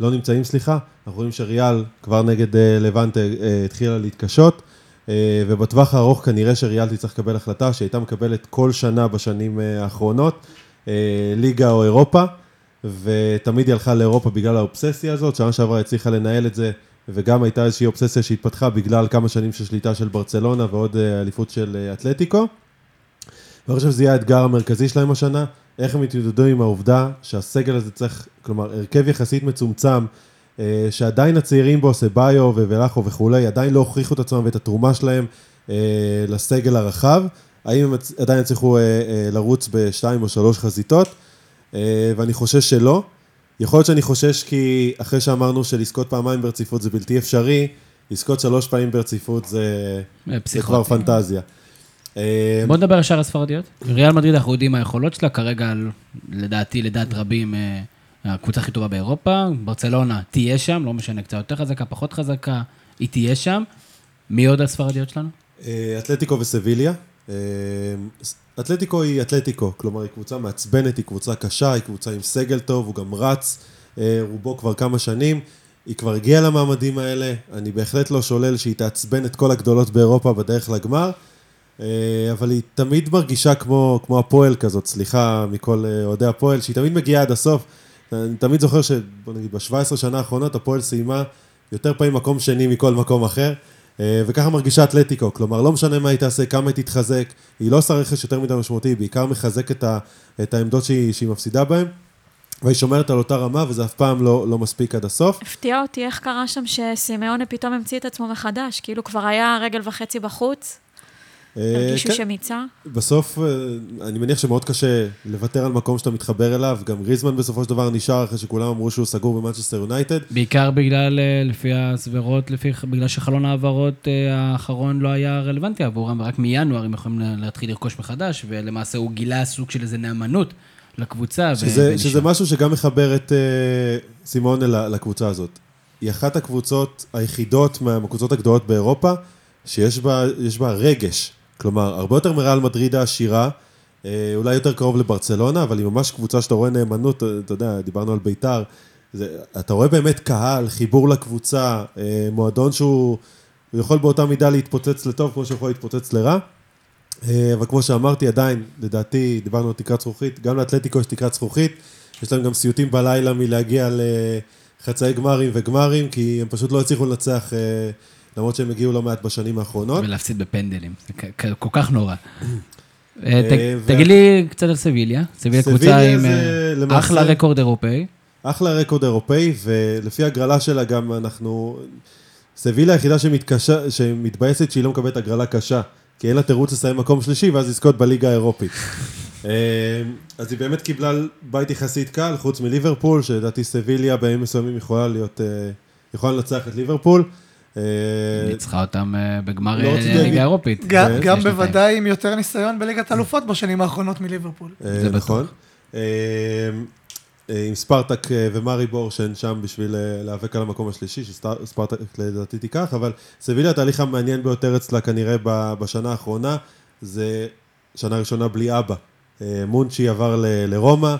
לא נמצאים, סליחה. אנחנו רואים שריאל כבר נגד אה, לבנטה אה, התחילה להתקשות, אה, ובטווח הארוך כנראה שריאל תצטרך לקבל החלטה שהייתה מקבלת כל שנה בשנים אה, האחרונות, אה, ליגה או אירופה, ותמיד היא הלכה לאירופה בגלל האובססיה הזאת, שנה שעברה הצליחה לנהל את זה, וגם הייתה איזושהי אובססיה שהתפתחה בגלל כמה שנים של שליטה של ברצלונה ועוד אה, אליפות של אה, אתלטיקו. ואני חושב שזה יהיה האתגר המרכזי שלהם השנה, איך הם יתמודדו עם העובדה שהסגל הזה צריך, כלומר, הרכב יחסית מצומצם, אה, שעדיין הצעירים בו, סביו ובלחו וכולי, עדיין לא הוכיחו את עצמם ואת התרומה שלהם אה, לסגל הרחב. האם הם עדיין יצליחו אה, לרוץ בשתיים או שלוש חזיתות? ואני חושש שלא. יכול להיות שאני חושש כי אחרי שאמרנו שלזכות פעמיים ברציפות זה בלתי אפשרי, לזכות שלוש פעמים ברציפות זה, זה כבר. פנטזיה. אה, בוא נדבר על שאר הספרדיות. ריאל מדריד, אנחנו יודעים מה היכולות שלה, כרגע, לדעתי, לדעת רבים, אה, הקבוצה הכי טובה באירופה. ברצלונה תהיה שם, לא משנה, קצת יותר חזקה, פחות חזקה, היא תהיה שם. מי עוד הספרדיות שלנו? אה, אתלטיקו וסביליה, אתלטיקו היא אתלטיקו, כלומר היא קבוצה מעצבנת, היא קבוצה קשה, היא קבוצה עם סגל טוב, הוא גם רץ רובו כבר כמה שנים. היא כבר הגיעה למעמדים האלה, אני בהחלט לא שולל שהיא תעצבן את כל הגדולות באירופה בדרך לגמר, אבל היא תמיד מרגישה כמו, כמו הפועל כזאת, סליחה מכל אה, אוהדי הפועל, שהיא תמיד מגיעה עד הסוף. אני תמיד זוכר שבוא נגיד ב-17 שנה האחרונות הפועל סיימה יותר פעמים מקום שני מכל מקום אחר, אה, וככה מרגישה אתלטיקו, כלומר לא משנה מה היא תעשה, כמה היא תתחזק, היא לא עושה רכש יותר מדי משמעותי, היא בעיקר מחזקת את העמדות שהיא, שהיא מפסידה בהן. והיא שומרת על אותה רמה, וזה אף פעם לא, לא מספיק עד הסוף. הפתיע אותי איך קרה שם שסימאונה פתאום המציא את עצמו מחדש, כאילו כבר היה רגל וחצי בחוץ, הרגישו כן. שמיצה. בסוף, אה, אני מניח שמאוד קשה לוותר על מקום שאתה מתחבר אליו, גם גריזמן בסופו של דבר נשאר אחרי שכולם אמרו שהוא סגור במנצ'סטר יונייטד. בעיקר בגלל, אה, לפי הסברות, לפי, בגלל שחלון ההעברות אה, האחרון לא היה רלוונטי עבורם, ורק מינואר הם יכולים לה- להתחיל לרכוש מחדש, ולמעשה הוא גילה סוג של איזה נאמנות לקבוצה. שזה. שזה משהו שגם מחבר את uh, סימונה לקבוצה הזאת. היא אחת הקבוצות היחידות מהקבוצות הגדולות באירופה, שיש בה, בה רגש. כלומר, הרבה יותר מריאל מדריד העשירה, אה, אולי יותר קרוב לברצלונה, אבל היא ממש קבוצה שאתה רואה נאמנות, אה, אתה יודע, דיברנו על ביתר, זה, אתה רואה באמת קהל, חיבור לקבוצה, אה, מועדון שהוא הוא יכול באותה מידה להתפוצץ לטוב, כמו שהוא יכול להתפוצץ לרע. אבל כמו שאמרתי, עדיין, לדעתי, דיברנו על תקרת זכוכית, גם לאתלטיקו יש תקרת זכוכית, יש להם גם סיוטים בלילה מלהגיע לחצאי גמרים וגמרים, כי הם פשוט לא הצליחו לנצח, למרות שהם הגיעו לא מעט בשנים האחרונות. ולהפסיד בפנדלים, זה כל כך נורא. אה, אה, תגיד לי קצת על סביליה. סביליה קבוצה סביליה עם אה, אחלה רקורד אירופאי. אחלה רקורד אירופאי, ולפי הגרלה שלה גם אנחנו... סבילה היחידה שמתקשה, שמתבאסת שהיא לא מקבלת הגרלה קשה, כי אין לה תירוץ לסיים מקום שלישי ואז לזכות בליגה האירופית. אז היא באמת קיבלה בית יחסית קל, חוץ מליברפול, שלדעתי סביליה בימים מסוימים יכולה להיות, יכולה לנצח את ליברפול. אה, ניצחה אותם אה, בגמר לא אה, להגיד- האירופית. גם, בוודאי עם יותר ניסיון בליגת האלופות בשנים האחרונות מליברפול. זה נכון. עם ספרטק אה, ומאריבור שהן שם בשביל להיאבק על המקום השלישי, שספרטק לדעתי תיקח, אבל סביליה התהליך המעניין ביותר אצלה כנראה בשנה האחרונה, זה שנה ראשונה בלי אבא. מונצ'י עבר לרומא,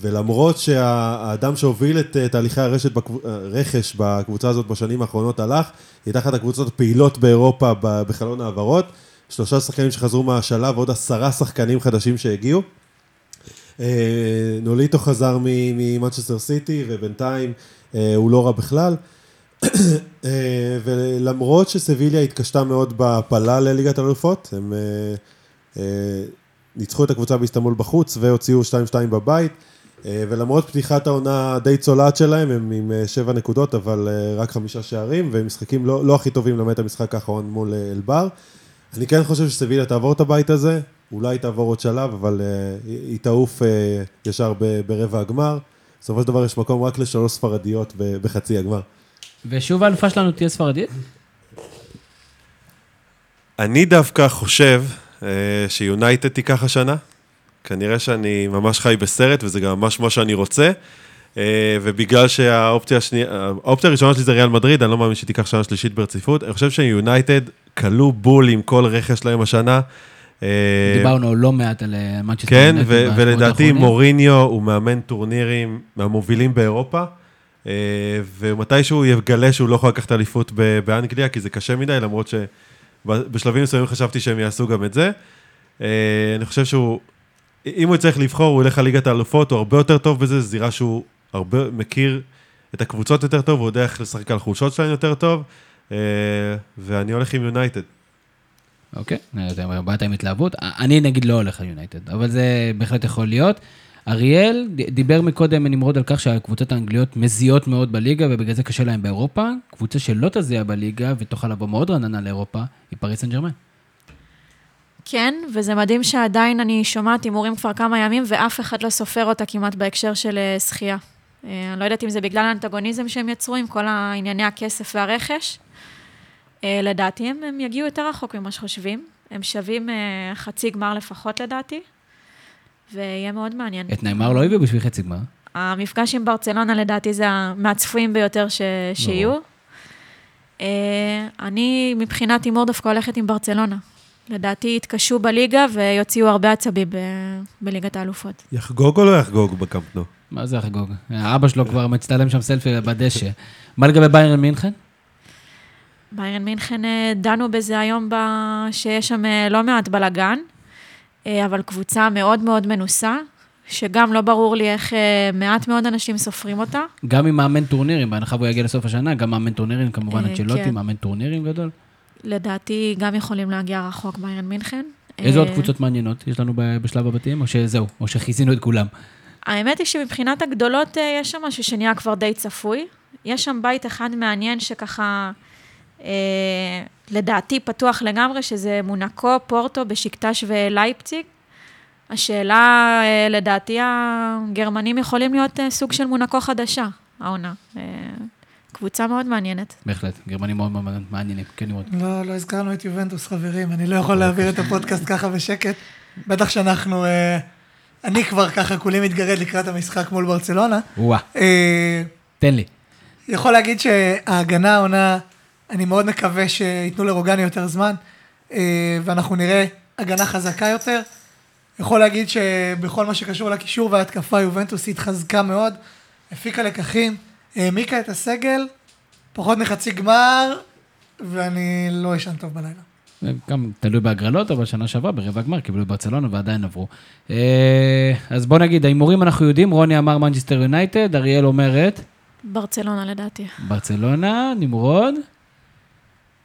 ולמרות שהאדם שהוביל את אה, תהליכי הרשת בקב- אה, בקבוצה הזאת בשנים האחרונות הלך, היא אחת הקבוצות הפעילות באירופה בחלון העברות, שלושה שחקנים שחזרו מהשלב ועוד עשרה שחקנים חדשים שהגיעו. אה, נוליטו חזר ממנצ'סטר סיטי, ובינתיים אה, הוא לא רע בכלל. אה, ולמרות שסביליה התקשתה מאוד בהפלה לליגת האלופות, הם אה, אה, ניצחו את הקבוצה באיסטנבול בחוץ והוציאו 2-2 בבית, אה, ולמרות פתיחת העונה די צולעת שלהם, הם עם אה, שבע נקודות, אבל אה, רק חמישה שערים, והם משחקים לא, לא הכי טובים למעט המשחק האחרון מול אלבר. אני כן חושב שסביליה תעבור את הבית הזה, אולי תעבור עוד שלב, אבל uh, היא תעוף uh, ישר ב- ברבע הגמר. בסופו של דבר יש מקום רק לשלוש ספרדיות ב- בחצי הגמר. ושוב האלופה שלנו תהיה ספרדית? אני דווקא חושב שיונייטד תיקח השנה. כנראה שאני ממש חי בסרט, וזה גם ממש מה שאני רוצה. Uh, ובגלל שהאופציה השנייה, האופציה הראשונה שלי זה ריאל מדריד, אני לא מאמין שהיא תיקח שנה שלישית ברציפות. אני חושב שיונייטד כלו בול עם כל רכש שלהם השנה. אה, דיברנו לא מעט על אה, מנצ'סטר כן, ו- ולדעתי. מוריניו הוא מאמן טורנירים מהמובילים באירופה, אה, ומתישהו יגלה שהוא לא יכול לקחת אליפות באנגליה, כי זה קשה מדי, למרות שבשלבים מסוימים חשבתי שהם יעשו גם את זה. אה, אני חושב שהוא, אם הוא יצטרך לבחור, הוא ילך על ליגת האלופות, הוא הרבה יותר טוב בזה, זו זירה שהוא הרבה מכיר את הקבוצות יותר טוב, הוא יודע איך לשחק על חולשות שלהם יותר טוב, אה, ואני הולך עם יונייטד. אוקיי, באת עם התלהבות. אני נגיד לא הולך על יונייטד, אבל זה בהחלט יכול להיות. אריאל דיבר מקודם נמרוד על כך שהקבוצות האנגליות מזיעות מאוד בליגה, ובגלל זה קשה להם באירופה. קבוצה שלא תזיע בליגה ותוכל לבוא מאוד רעננה לאירופה, היא פריס סן ג'רמן. כן, וזה מדהים שעדיין אני שומעת הימורים כבר כמה ימים, ואף אחד לא סופר אותה כמעט בהקשר של אה, זכייה. אה, אני לא יודעת אם זה בגלל האנטגוניזם שהם יצרו עם כל הענייני הכסף והרכש. אה, לדעתי הם, הם יגיעו יותר רחוק ממה שחושבים. הם שווים חצי גמר לפחות לדעתי, ויהיה מאוד מעניין. את נאמר לא הביאו בשביל חצי גמר. המפגש עם ברצלונה לדעתי זה מהצפויים ביותר ש... שיהיו. אה, אני מבחינת הימור דווקא הולכת עם ברצלונה. לדעתי יתקשו בליגה ויוציאו הרבה עצבים ב- בליגת האלופות. יחגוג או לא יחגוג בקמפנו? מה זה החגוג? אבא שלו כבר מצטלם שם סלפי בדשא. מה לגבי ביירן מינכן? ביירן מינכן אה, דנו בזה היום, ב... שיש שם אה, לא מעט בלאגן, אבל קבוצה מאוד מאוד מנוסה, שגם לא ברור לי איך אה, מעט מאוד אנשים סופרים אותה. גם עם מאמן טורנירים, בהנחה והוא יגיע לסוף השנה, גם מאמן טורנירים, כמובן, אה, אצ'לוטי, כן. מאמן טורנירים גדול. לדעתי גם יכולים להגיע רחוק ביירן מינכן. איזה עוד אה, קבוצות מעניינות יש לנו בשלב הבתים, או שזהו, או שכיסינו את כולם? האמת היא שמבחינת הגדולות אה, יש שם משהו שנהיה כבר די צפוי. יש שם בית אחד מעניין שככה, אה, לדעתי פתוח לגמרי, שזה מונקו, פורטו, בשקטש ולייפציג. השאלה, אה, לדעתי הגרמנים יכולים להיות אה, סוג של מונקו חדשה, העונה. אה, קבוצה מאוד מעניינת. בהחלט, גרמנים מאוד מאוד מעניינים, כן לראות. לא, לא הזכרנו את יובנטוס, חברים, אני לא יכול להעביר את הפודקאסט ככה בשקט. בטח שאנחנו, אני כבר ככה כולי מתגרד לקראת המשחק מול ברצלונה. וואה, אה, תן לי. יכול להגיד שההגנה העונה, אני מאוד מקווה שייתנו לרוגני יותר זמן, אה, ואנחנו נראה הגנה חזקה יותר. יכול להגיד שבכל מה שקשור לקישור וההתקפה, יובנטוס התחזקה מאוד, הפיקה לקחים, העמיקה את הסגל, פחות מחצי גמר, ואני לא אשן טוב בלילה. זה גם תלוי בהגרלות, אבל שנה שעברה ברבע הגמר קיבלו ברצלונה ועדיין עברו. אה, אז בוא נגיד, ההימורים אנחנו יודעים, רוני אמר מנצ'סטר יונייטד, אריאל אומרת ברצלונה לדעתי. ברצלונה, נמרוד.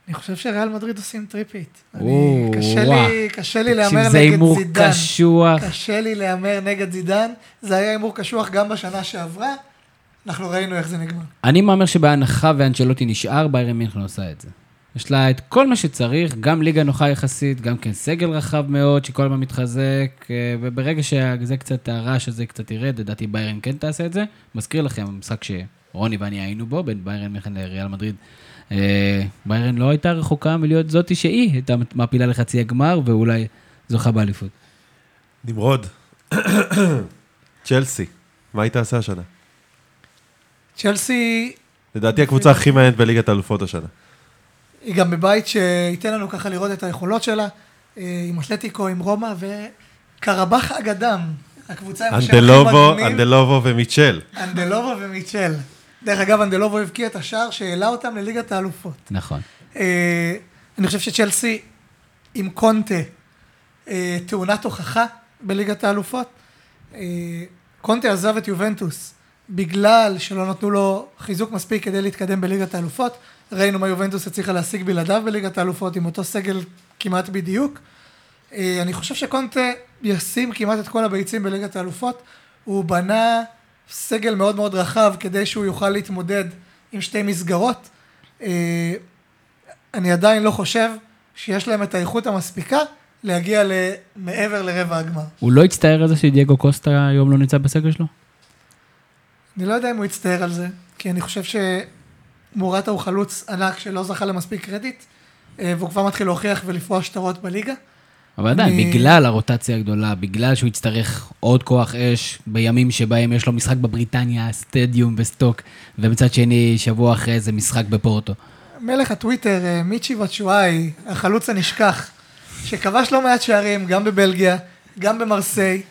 אני חושב שריאל מדריד עושים טריפית. אני, קשה. לי, קשה לי תקשיב, להמר זה נגד הימור זידן. קשוח. קשה לי להמר נגד זידן. זה היה הימור קשוח גם בשנה שעברה. אנחנו ראינו איך זה נגמר. אני מהמר שבהנחה ואנצ'לוטי נשאר, ביירן מינכן עושה את זה. יש לה את כל מה שצריך, גם ליגה נוחה יחסית, גם כן סגל רחב מאוד, שכל הזמן מתחזק, אה, וברגע שזה קצת, הרעש הזה קצת ירד, לדעתי ביירן כן תעשה את זה. מזכיר לכם, המשחק שרוני ואני היינו בו, בין ביירן מינכן לריאל מדריד. אה, ביירן לא הייתה רחוקה מלהיות זאתי שהיא הייתה מעפילה לחצי הגמר, ואולי זוכה באליפות. נמרוד. (coughs) צ'לסי, מה היא תעשה השנה? צ'לסי לדעתי הקבוצה הכי מעניינת בליגת האלופות השנה. היא גם בבית שייתן לנו ככה לראות את היכולות שלה, אה, עם אתלטיקו, עם רומא, וקרבח אגדם, הקבוצה עם השם הכי אנדלובו, מגניב. אנדלובו ומיצ'ל. אנדלובו ומיצ'ל. דרך אגב, אנדלובו הבקיע את השער שהעלה אותם לליגת האלופות. נכון. אה, אני חושב שצ'לסי עם קונטה אה, תאונת הוכחה בליגת האלופות. אה, קונטה עזב את יובנטוס בגלל שלא נתנו לו חיזוק מספיק כדי להתקדם בליגת האלופות. ראינו מה יובנטוס הצליחה להשיג בלעדיו בליגת האלופות עם אותו סגל כמעט בדיוק. אה, אני חושב שקונטה ישים כמעט את כל הביצים בליגת האלופות. הוא בנה סגל מאוד מאוד רחב כדי שהוא יוכל להתמודד עם שתי מסגרות. אה, אני עדיין לא חושב שיש להם את האיכות המספיקה להגיע מעבר לרבע הגמר. הוא לא הצטער על זה שדייגו קוסטה היום לא נמצא בסגל שלו? אני לא יודע אם הוא יצטער על זה, כי אני חושב שמורטה הוא חלוץ ענק שלא זכה למספיק קרדיט, אה, והוא כבר מתחיל להוכיח ולפרוע שטרות בליגה. אבל עדיין, אני- בגלל הרוטציה הגדולה, בגלל שהוא יצטרך עוד כוח אש בימים שבהם יש לו משחק בבריטניה, סטדיום וסטוק, ומצד שני, שבוע אחרי זה משחק בפורטו. מלך הטוויטר, אה, מיצ'י ואצ'ואי, החלוץ הנשכח, שכבש לא מעט שערים, גם בבלגיה, גם במרסיי.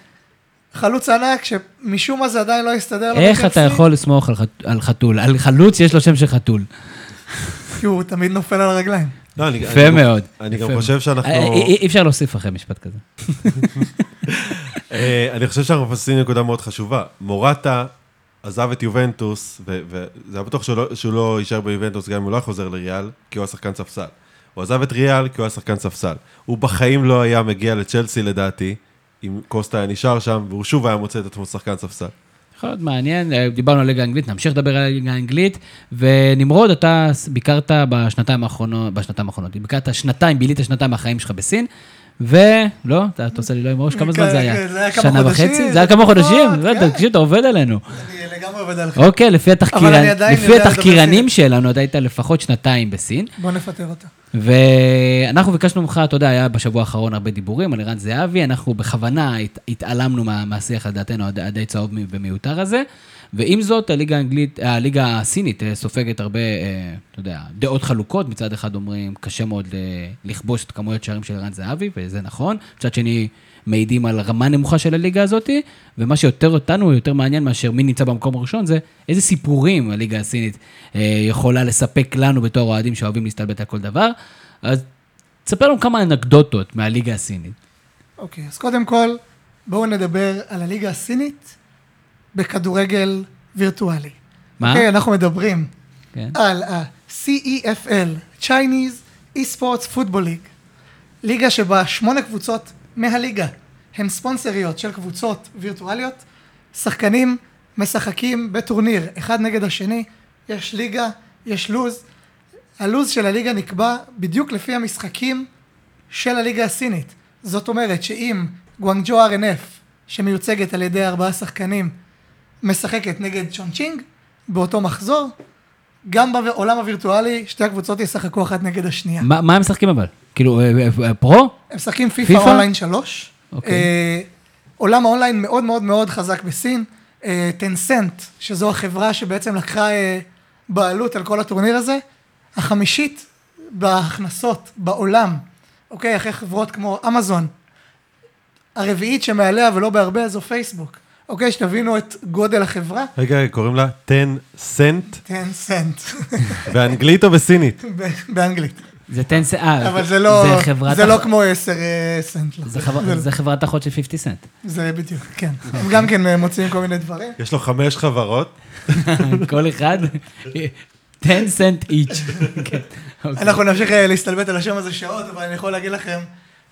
חלוץ ענק, שמשום מה זה עדיין לא הסתדר לו איך אתה יכול לסמוך על חת- על חתול? על חלוץ שיש לו שם של חתול. כי הוא תמיד נופל על הרגליים. לא, אני- יפה אני מאוד. אני יפה גם מאוד. חושב שאנחנו... אה, אי אי אפשר להוסיף אחרי משפט כזה. אה, אני חושב שאנחנו מפספסים נקודה מאוד חשובה. מורטה עזב את יובנטוס, וזה היה בטוח שהוא לא- שהוא לא יישאר ביובנטוס גם אם הוא לא חוזר לריאל, כי הוא היה שחקן ספסל. הוא עזב את ריאל כי הוא היה שחקן ספסל. הוא בחיים לא היה מגיע לצ'לסי לדעתי, אם קוסטה היה נשאר שם, והוא שוב היה מוצא את עצמו שחקן ספסל. יכול להיות מעניין, אה, דיברנו על ליגה האנגלית, נמשיך לדבר על הליגה האנגלית. ונמרוד, אתה ביקרת בשנתיים האחרונות, בשנתיים האחרונות, ביקרת שנתיים, בילית שנתיים מהחיים שלך בסין, ולא, אתה עושה לי לא עם הראש, כמה זמן זה היה? כן, זה היה שנה חודשים, וחצי? זה היה כמה חודשים? כן. תקשיב, אתה עובד עלינו. אני לגמרי עובד עליך. אוקיי, לפי עדיין לפי התחקירנים. שלנו, אתה היית לפחות שנתיים בסין. בוא נפטר אותה. ואנחנו ביקשנו ממך, אתה יודע, היה בשבוע האחרון הרבה דיבורים על ערן זהבי, אנחנו בכוונה הת, התעלמנו מה, מהשיח, לדעתנו, הד- הדי צהוב ומיותר הזה. ועם זאת, הליגה האנגלית, הליגה הסינית אה, סופגת הרבה, אה, אתה יודע, דעות חלוקות. מצד אחד אומרים, קשה מאוד אה, לכבוש את כמויות שערים של ערן זהבי, וזה נכון. מצד שני, מעידים על רמה נמוכה של הליגה הזאת, ומה שיותר אותנו, יותר מעניין מאשר מי נמצא במקום הראשון, זה איזה סיפורים הליגה הסינית אה, יכולה לספק לנו בתור אוהדים שאוהבים להסתלבט על כל דבר. אז תספר לנו כמה אנקדוטות מהליגה הסינית. אוקיי, אז קודם כל, בואו נדבר על הליגה הסינית בכדורגל וירטואלי. מה? אוקיי, אנחנו מדברים כן. על ה-CEFL, Chinese eSports Football League, ליגה שבה שמונה קבוצות מהליגה הן ספונסריות של קבוצות וירטואליות, שחקנים משחקים בטורניר אחד נגד השני, יש ליגה, יש לוז, הלוז של הליגה נקבע בדיוק לפי המשחקים של הליגה הסינית. זאת אומרת שאם גואנג'ו RNF, שמיוצגת על ידי ארבעה שחקנים, משחקת נגד צ'ונצ'ינג באותו מחזור, גם בעולם הווירטואלי שתי הקבוצות ישחקו אחת נגד השנייה. מה מה הם משחקים אבל? כאילו, אה, אה, אה, פרו? הם משחקים פיפא? אונליין 3. אוקיי. עולם האונליין מאוד מאוד מאוד חזק בסין. טנסנט, שזו החברה שבעצם לקחה בעלות על כל הטורניר הזה, החמישית בהכנסות בעולם, אוקיי? אחרי חברות כמו אמזון. הרביעית שמעליה ולא בהרבה זו פייסבוק. אוקיי, שתבינו את גודל החברה. רגע, קוראים לה 10 סנט, טנסנט, באנגלית או בסינית? (laughs) באנגלית. זה טנס... אה, אבל זה לא, זה חברת זה לא כמו 10 סנט. לא. זה חבר- זה חברת אחות של 50 סנט. זה בדיוק, כן. הם גם כן אה, מוציאים כל מיני דברים. יש לו חמש חברות. (laughs) כל אחד, 10 cent each. אנחנו נמשיך אה, להסתלבט על השם הזה שעות, אבל אני יכול להגיד לכם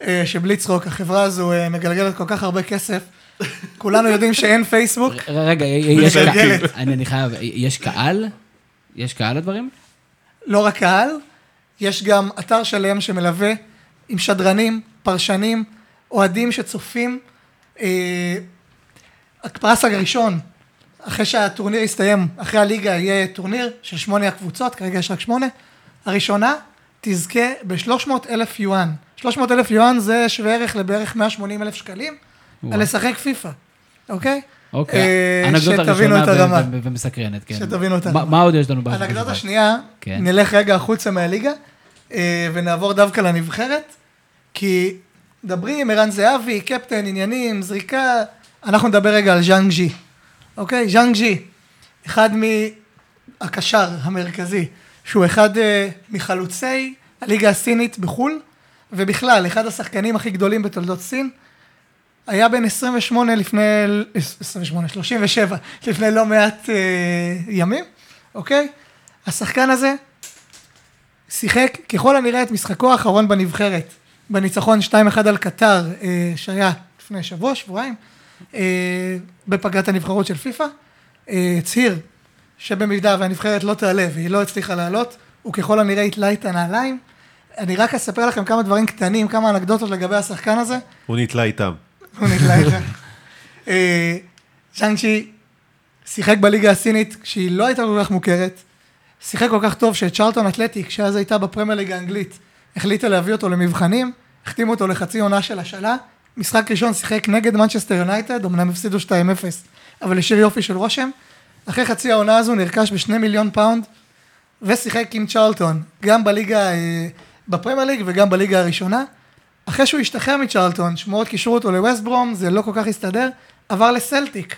אה, שבלי צחוק, החברה הזו אה, מגלגלת כל כך הרבה כסף. כולנו יודעים שאין פייסבוק. רגע, יש. קהל, אני אני חייב, יש קהל? יש קהל לדברים? לא רק קהל, יש גם אתר שלם שמלווה עם שדרנים, פרשנים, אוהדים שצופים. אה, הפרס הראשון, אחרי שהטורניר יסתיים, אחרי הליגה יהיה טורניר של שמונה הקבוצות, כרגע יש רק שמונה. הראשונה תזכה ב-300 אלף יואן. 300 אלף יואן זה שווה ערך לבערך 180 אלף שקלים. על לשחק פיפא, אוקיי? אוקיי, אה, אנקדוטה ראשונה ומסקרנת, כן. שתבינו את מה- הרמה. מה עוד יש לנו? באנקדוטה? אנקדוטה שנייה, כן. נלך רגע החוצה מהליגה, אה, ונעבור דווקא לנבחרת, כי מדברים, ערן זהבי, קפטן, עניינים, זריקה, אנחנו נדבר רגע על ז'אנג ז'י, אוקיי? ז'אנג ז'י, אחד מהקשר המרכזי, שהוא אחד אה, מחלוצי הליגה הסינית בחו"ל, ובכלל, אחד השחקנים הכי גדולים בתולדות סין. היה בן 28 לפני, 28, 37, לפני לא מעט אה, ימים, אוקיי? השחקן הזה שיחק ככל הנראה את משחקו האחרון בנבחרת, בניצחון 2-1 על קטר, אה, שהיה לפני שבוע, שבועיים, אה, בפגרת הנבחרות של פיפ"א, אה, הצהיר שבמידה והנבחרת לא תעלה והיא לא הצליחה לעלות, הוא ככל הנראה יתלה את הנעליים. אני רק אספר לכם כמה דברים קטנים, כמה אנקדוטות לגבי השחקן הזה. הוא נתלה איתם. נתלה את זה. אה, ז'אנג'י שיחק בליגה הסינית כשהיא לא הייתה כל כך מוכרת. שיחק כל כך טוב שצ'רלטון אתלטיק, שאז הייתה בפרמייר ליגה האנגלית, החליטה להביא אותו למבחנים, החתימו אותו לחצי עונה של השאלה. משחק ראשון שיחק נגד מנצ'סטר יונייטד, אמנם הפסידו 2-0, אבל השאיר יופי של רושם. אחרי חצי העונה הזו נרכש בשני מיליון פאונד, ושיחק עם צ'רלטון, גם בליגה, אה, בפרמייר ליג וגם בליגה הראשונה. אחרי שהוא השתחרר מצ'רלטון, שמועות קישרו אותו לווסט ברום, זה לא כל כך הסתדר, עבר לסלטיק.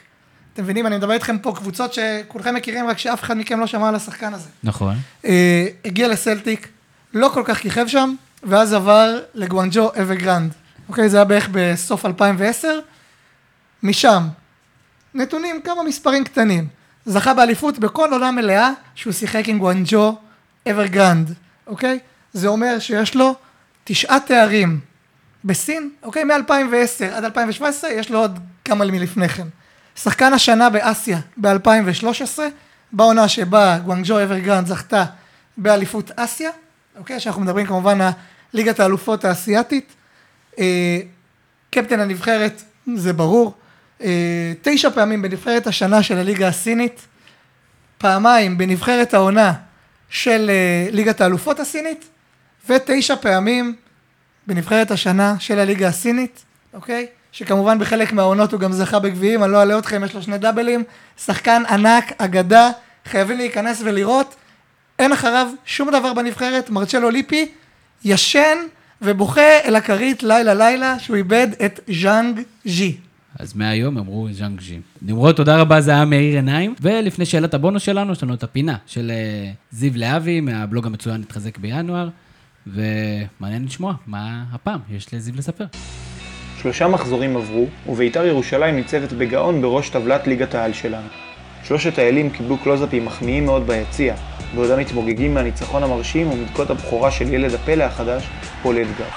אתם מבינים, אני מדבר איתכם פה קבוצות שכולכם מכירים, רק שאף אחד מכם לא שמע על השחקן הזה. נכון. אה, הגיע לסלטיק, לא כל כך כיכב שם, ואז עבר לגואנג'ו אברגרנד. אוקיי, זה היה בערך בסוף 2010. משם, נתונים, כמה מספרים קטנים. זכה באליפות בכל עונה מלאה שהוא שיחק עם גואנג'ו אברגרנד, אוקיי? זה אומר שיש לו תשעה תארים בסין, אוקיי? מ-2010 עד 2017, יש לו עוד כמה מלפני כן. שחקן השנה באסיה ב-2013, בעונה שבה גואנג'ו אברגרנד זכתה באליפות אסיה, אוקיי? שאנחנו מדברים כמובן על ליגת האלופות האסייתית. אה, קפטן הנבחרת, זה ברור. אה, תשע פעמים בנבחרת השנה של הליגה הסינית, פעמיים בנבחרת העונה של אה, ליגת האלופות הסינית, ותשע פעמים בנבחרת השנה של הליגה הסינית, אוקיי? שכמובן בחלק מהעונות הוא גם זכה בגביעים, אני לא אלאה אתכם, יש לו שני דאבלים, שחקן ענק, אגדה, חייבים להיכנס ולראות, אין אחריו שום דבר בנבחרת, מרצ'לו ליפי ישן ובוכה אל הכרית לילה לילה שהוא איבד את ז'אנג ז'י. אז מהיום אמרו ז'אנג ז'י. נמרוד, תודה רבה, זה היה מאיר עיניים. ולפני שאלת הבונוס שלנו, יש לנו את הפינה של אה, זיו להבי מהבלוג המצוין התחזק בינואר, ומעניין לשמוע מה הפעם יש לזיו לספר. שלושה מחזורים עברו, ובית"ר ירושלים ניצבת בגאון בראש טבלת ליגת העל שלנו. שלושת האלים קיבלו קלוזאפים מחמיאים מאוד ביציע, בעודם מתמוגגים מהניצחון המרשים ומדקות הבכורה של ילד הפלא החדש, פול אדגר.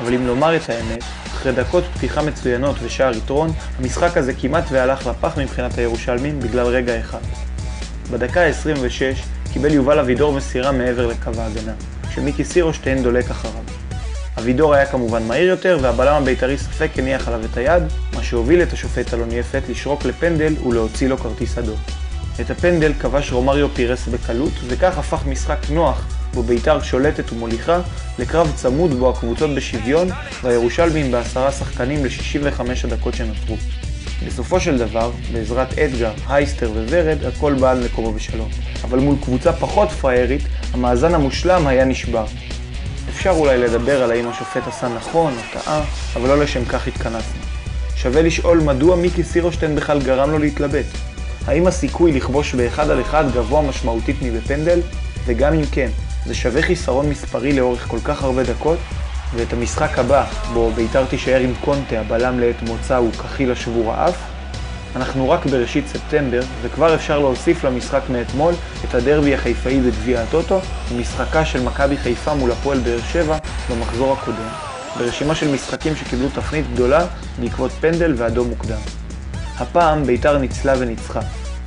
אבל אם לומר את האמת, אחרי דקות פתיחה מצוינות ושער יתרון, המשחק הזה כמעט והלך לפח מבחינת הירושלמים בגלל רגע אחד. בדקה ה-26 קיבל יובל אבידור מסירה מעבר לקו ההגנה, כשמיקי סירושטיין דולק אחריו. אבידור היה כמובן מהיר יותר, והבלם הבית"רי ספק הניח עליו את היד, מה שהוביל את השופט אלון יפת לשרוק לפנדל ולהוציא לו כרטיס אדום. את הפנדל כבש רומריו פירס בקלות, וכך הפך משחק נוח, בו בית"ר שולטת ומוליכה, לקרב צמוד בו הקבוצות בשוויון, והירושלמים בעשרה שחקנים ל-65 הדקות שנותרו. בסופו של דבר, בעזרת אדגר, הייסטר וורד, הכל בא על מקומו בשלום. אבל מול קבוצה פחות פראיירית, המאזן המושלם היה נשבר. אפשר אולי לדבר על האם השופט עשה נכון או טעה, אבל לא לשם כך התכנסנו. שווה לשאול מדוע מיקי סירושטיין בכלל גרם לו להתלבט. האם הסיכוי לכבוש באחד על אחד גבוה משמעותית מבפנדל? וגם אם כן, זה שווה חיסרון מספרי לאורך כל כך הרבה דקות? ואת המשחק הבא, בו בית"ר תישאר עם קונטה, הבלם לעת מוצא הוא כחיל השבור האף? אנחנו רק בראשית ספטמבר, וכבר אפשר להוסיף למשחק מאתמול את הדרבי החיפאי בגביע הטוטו, ומשחקה של מכבי חיפה מול הפועל באר שבע במחזור הקודם, ברשימה של משחקים שקיבלו תפנית גדולה בעקבות פנדל ואדום מוקדם. הפעם בית"ר ניצלה וניצחה,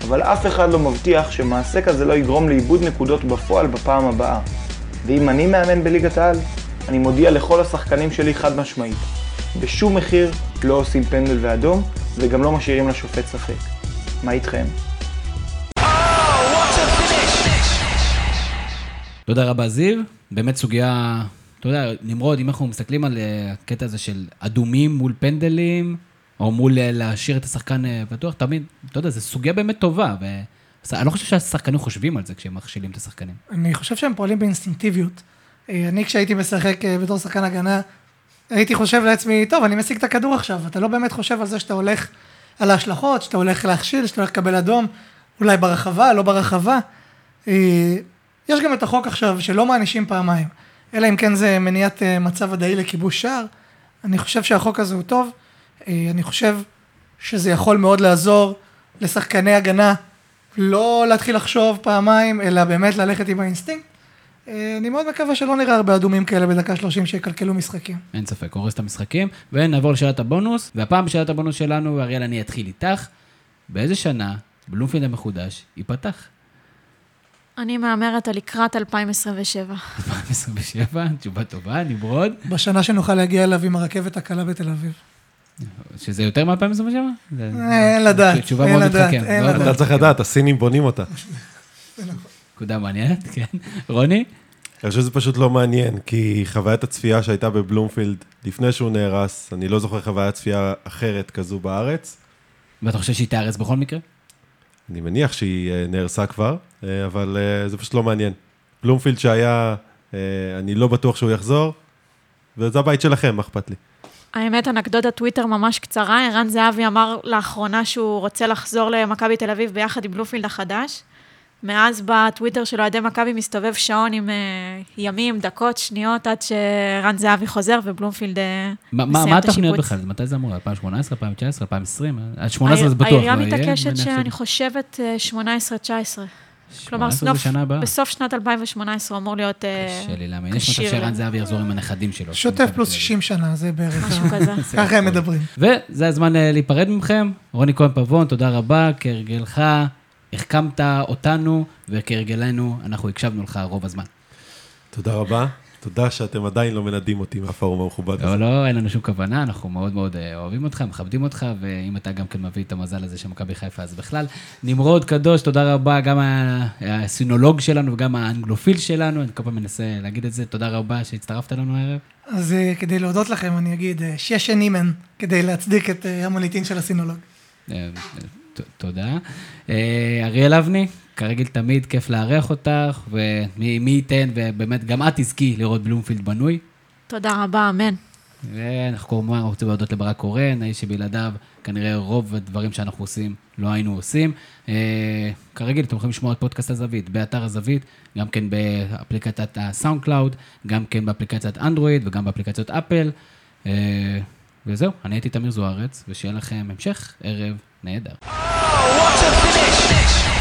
אבל אף אחד לא מבטיח שמעשה כזה לא יגרום לאיבוד נקודות בפועל בפעם הבאה. ואם אני מאמן בליגת העל, אני מודיע לכל השחקנים שלי חד משמעית. בשום מחיר לא עושים פנדל ואדום, וגם לא משאירים לשופט ספק. מה איתכם? תודה רבה, זיו. באמת סוגיה, אתה יודע, נמרוד, אם אנחנו מסתכלים על אה, הקטע הזה של אדומים מול פנדלים, או מול אה, להשאיר את השחקן אה, פתוח, תמיד, אתה יודע, זו סוגיה באמת טובה. ו... אני לא חושב שהשחקנים חושבים על זה כשהם מכשילים את השחקנים. אני חושב שהם פועלים באינסטינקטיביות. אה, אני כשהייתי משחק אה, בתור שחקן הגנה, הייתי חושב לעצמי, טוב, אני משיג את הכדור עכשיו. אתה לא באמת חושב על זה שאתה הולך על ההשלכות, שאתה הולך להכשיל, שאתה הולך לקבל אדום, אולי ברחבה, לא ברחבה. אה, יש גם את החוק עכשיו שלא מענישים פעמיים, אלא אם כן זה מניעת מצב ודאי לכיבוש שער. אני חושב שהחוק הזה הוא טוב. אני חושב שזה יכול מאוד לעזור לשחקני הגנה לא להתחיל לחשוב פעמיים, אלא באמת ללכת עם האינסטינקט. אני מאוד מקווה שלא נראה הרבה אדומים כאלה בדקה 30 שיקלקלו משחקים. אין ספק, הורס את המשחקים. ונעבור לשאלת הבונוס, והפעם בשאלת הבונוס שלנו, אריאל, אני אתחיל איתך. באיזה שנה בלומפילד המחודש ייפתח? אני מהמרת על לקראת 2027. 2027, תשובה טובה, נמרוד. בשנה שנוכל להגיע אליו עם הרכבת הקלה בתל אביב. שזה יותר מ-2027? אין לדעת, תשובה אין לדעת. אין מאוד לדעת. אתה צריך לדעת, הסינים בונים אותה. נקודה מעניינת, כן. רוני? אני חושב שזה פשוט לא מעניין, כי חוויית הצפייה שהייתה בבלומפילד לפני שהוא נהרס, אני לא זוכר חוויית צפייה אחרת כזו בארץ. ואתה חושב שהיא תיהרס בכל מקרה? אני מניח שהיא אה, נהרסה כבר, אה, אבל אה, זה פשוט לא מעניין. בלומפילד שהיה, אני לא בטוח שהוא יחזור, וזה הבית שלכם, מה אכפת לי? האמת, אנקדוטת טוויטר ממש קצרה. ערן זהבי אמר לאחרונה שהוא רוצה לחזור למכבי תל אביב ביחד עם בלומפילד החדש. מאז בטוויטר של אוהדי מכבי מסתובב שעון עם uh, ימים, דקות, שניות, עד שערן זהבי חוזר ובלומפילד uh, מה- מה מסיים מה את התוכניות השיפוץ. בכלל? מתי זה אמור? 2018, 2019, 2020? עד 18 זה בטוח. העירייה מתעקשת שאני חושבת אה, 18-19. כלומר, 18 סנוף-. בסוף שנת 2018 הוא אמור להיות אה, קשה לי להאמין. יש מצב כשיר ל- זהבי יחזור עם הנכדים שלו. שוטף פלוס 60 שנה, זה בערך. (laughs) משהו כזה. (laughs) ככה הם מדברים. וזה הזמן אה, להיפרד מכם. רוני כהן פבון, תודה רבה, כהרגלך, החכמת אותנו, וכהרגלנו, אנחנו הקשבנו לך רוב הזמן. תודה רבה. תודה שאתם עדיין לא מנדים אותי מהפורום המכובד הזה. לא, לא, אין לנו שום כוונה, אנחנו מאוד מאוד אה, אוהבים אותך, מכבדים אותך, ואם אתה גם כן מביא את המזל הזה של מכבי חיפה, אז בכלל. נמרוד קדוש, תודה רבה, גם הסינולוג שלנו וגם האנגלופיל שלנו, אני כל פעם מנסה להגיד את זה, תודה רבה שהצטרפת לנו הערב. אז אה, כדי להודות לכם, אני אגיד אה, שש נימן, כדי להצדיק את המוניטין של הסינולוג. תודה. אה, אריאל אבני, כרגיל תמיד כיף לארח אותך, ומי מי ייתן, ובאמת גם את תזכי לראות בלומפילד בנוי. תודה רבה, אמן. ואנחנו כמובן רוצים להודות לברק קורן, האיש שבלעדיו כנראה רוב הדברים שאנחנו עושים לא היינו עושים. אה, כרגיל, אתם יכולים לשמוע את פודקאסט הזווית באתר הזווית, גם כן באפליקציית ה SoundCloud, גם כן באפליקציית אנדרואיד וגם באפליקציות אפל. אה, וזהו, אני הייתי תמיר זוארץ, ושיהיה לכם המשך ערב Neda. Oh, what a finish!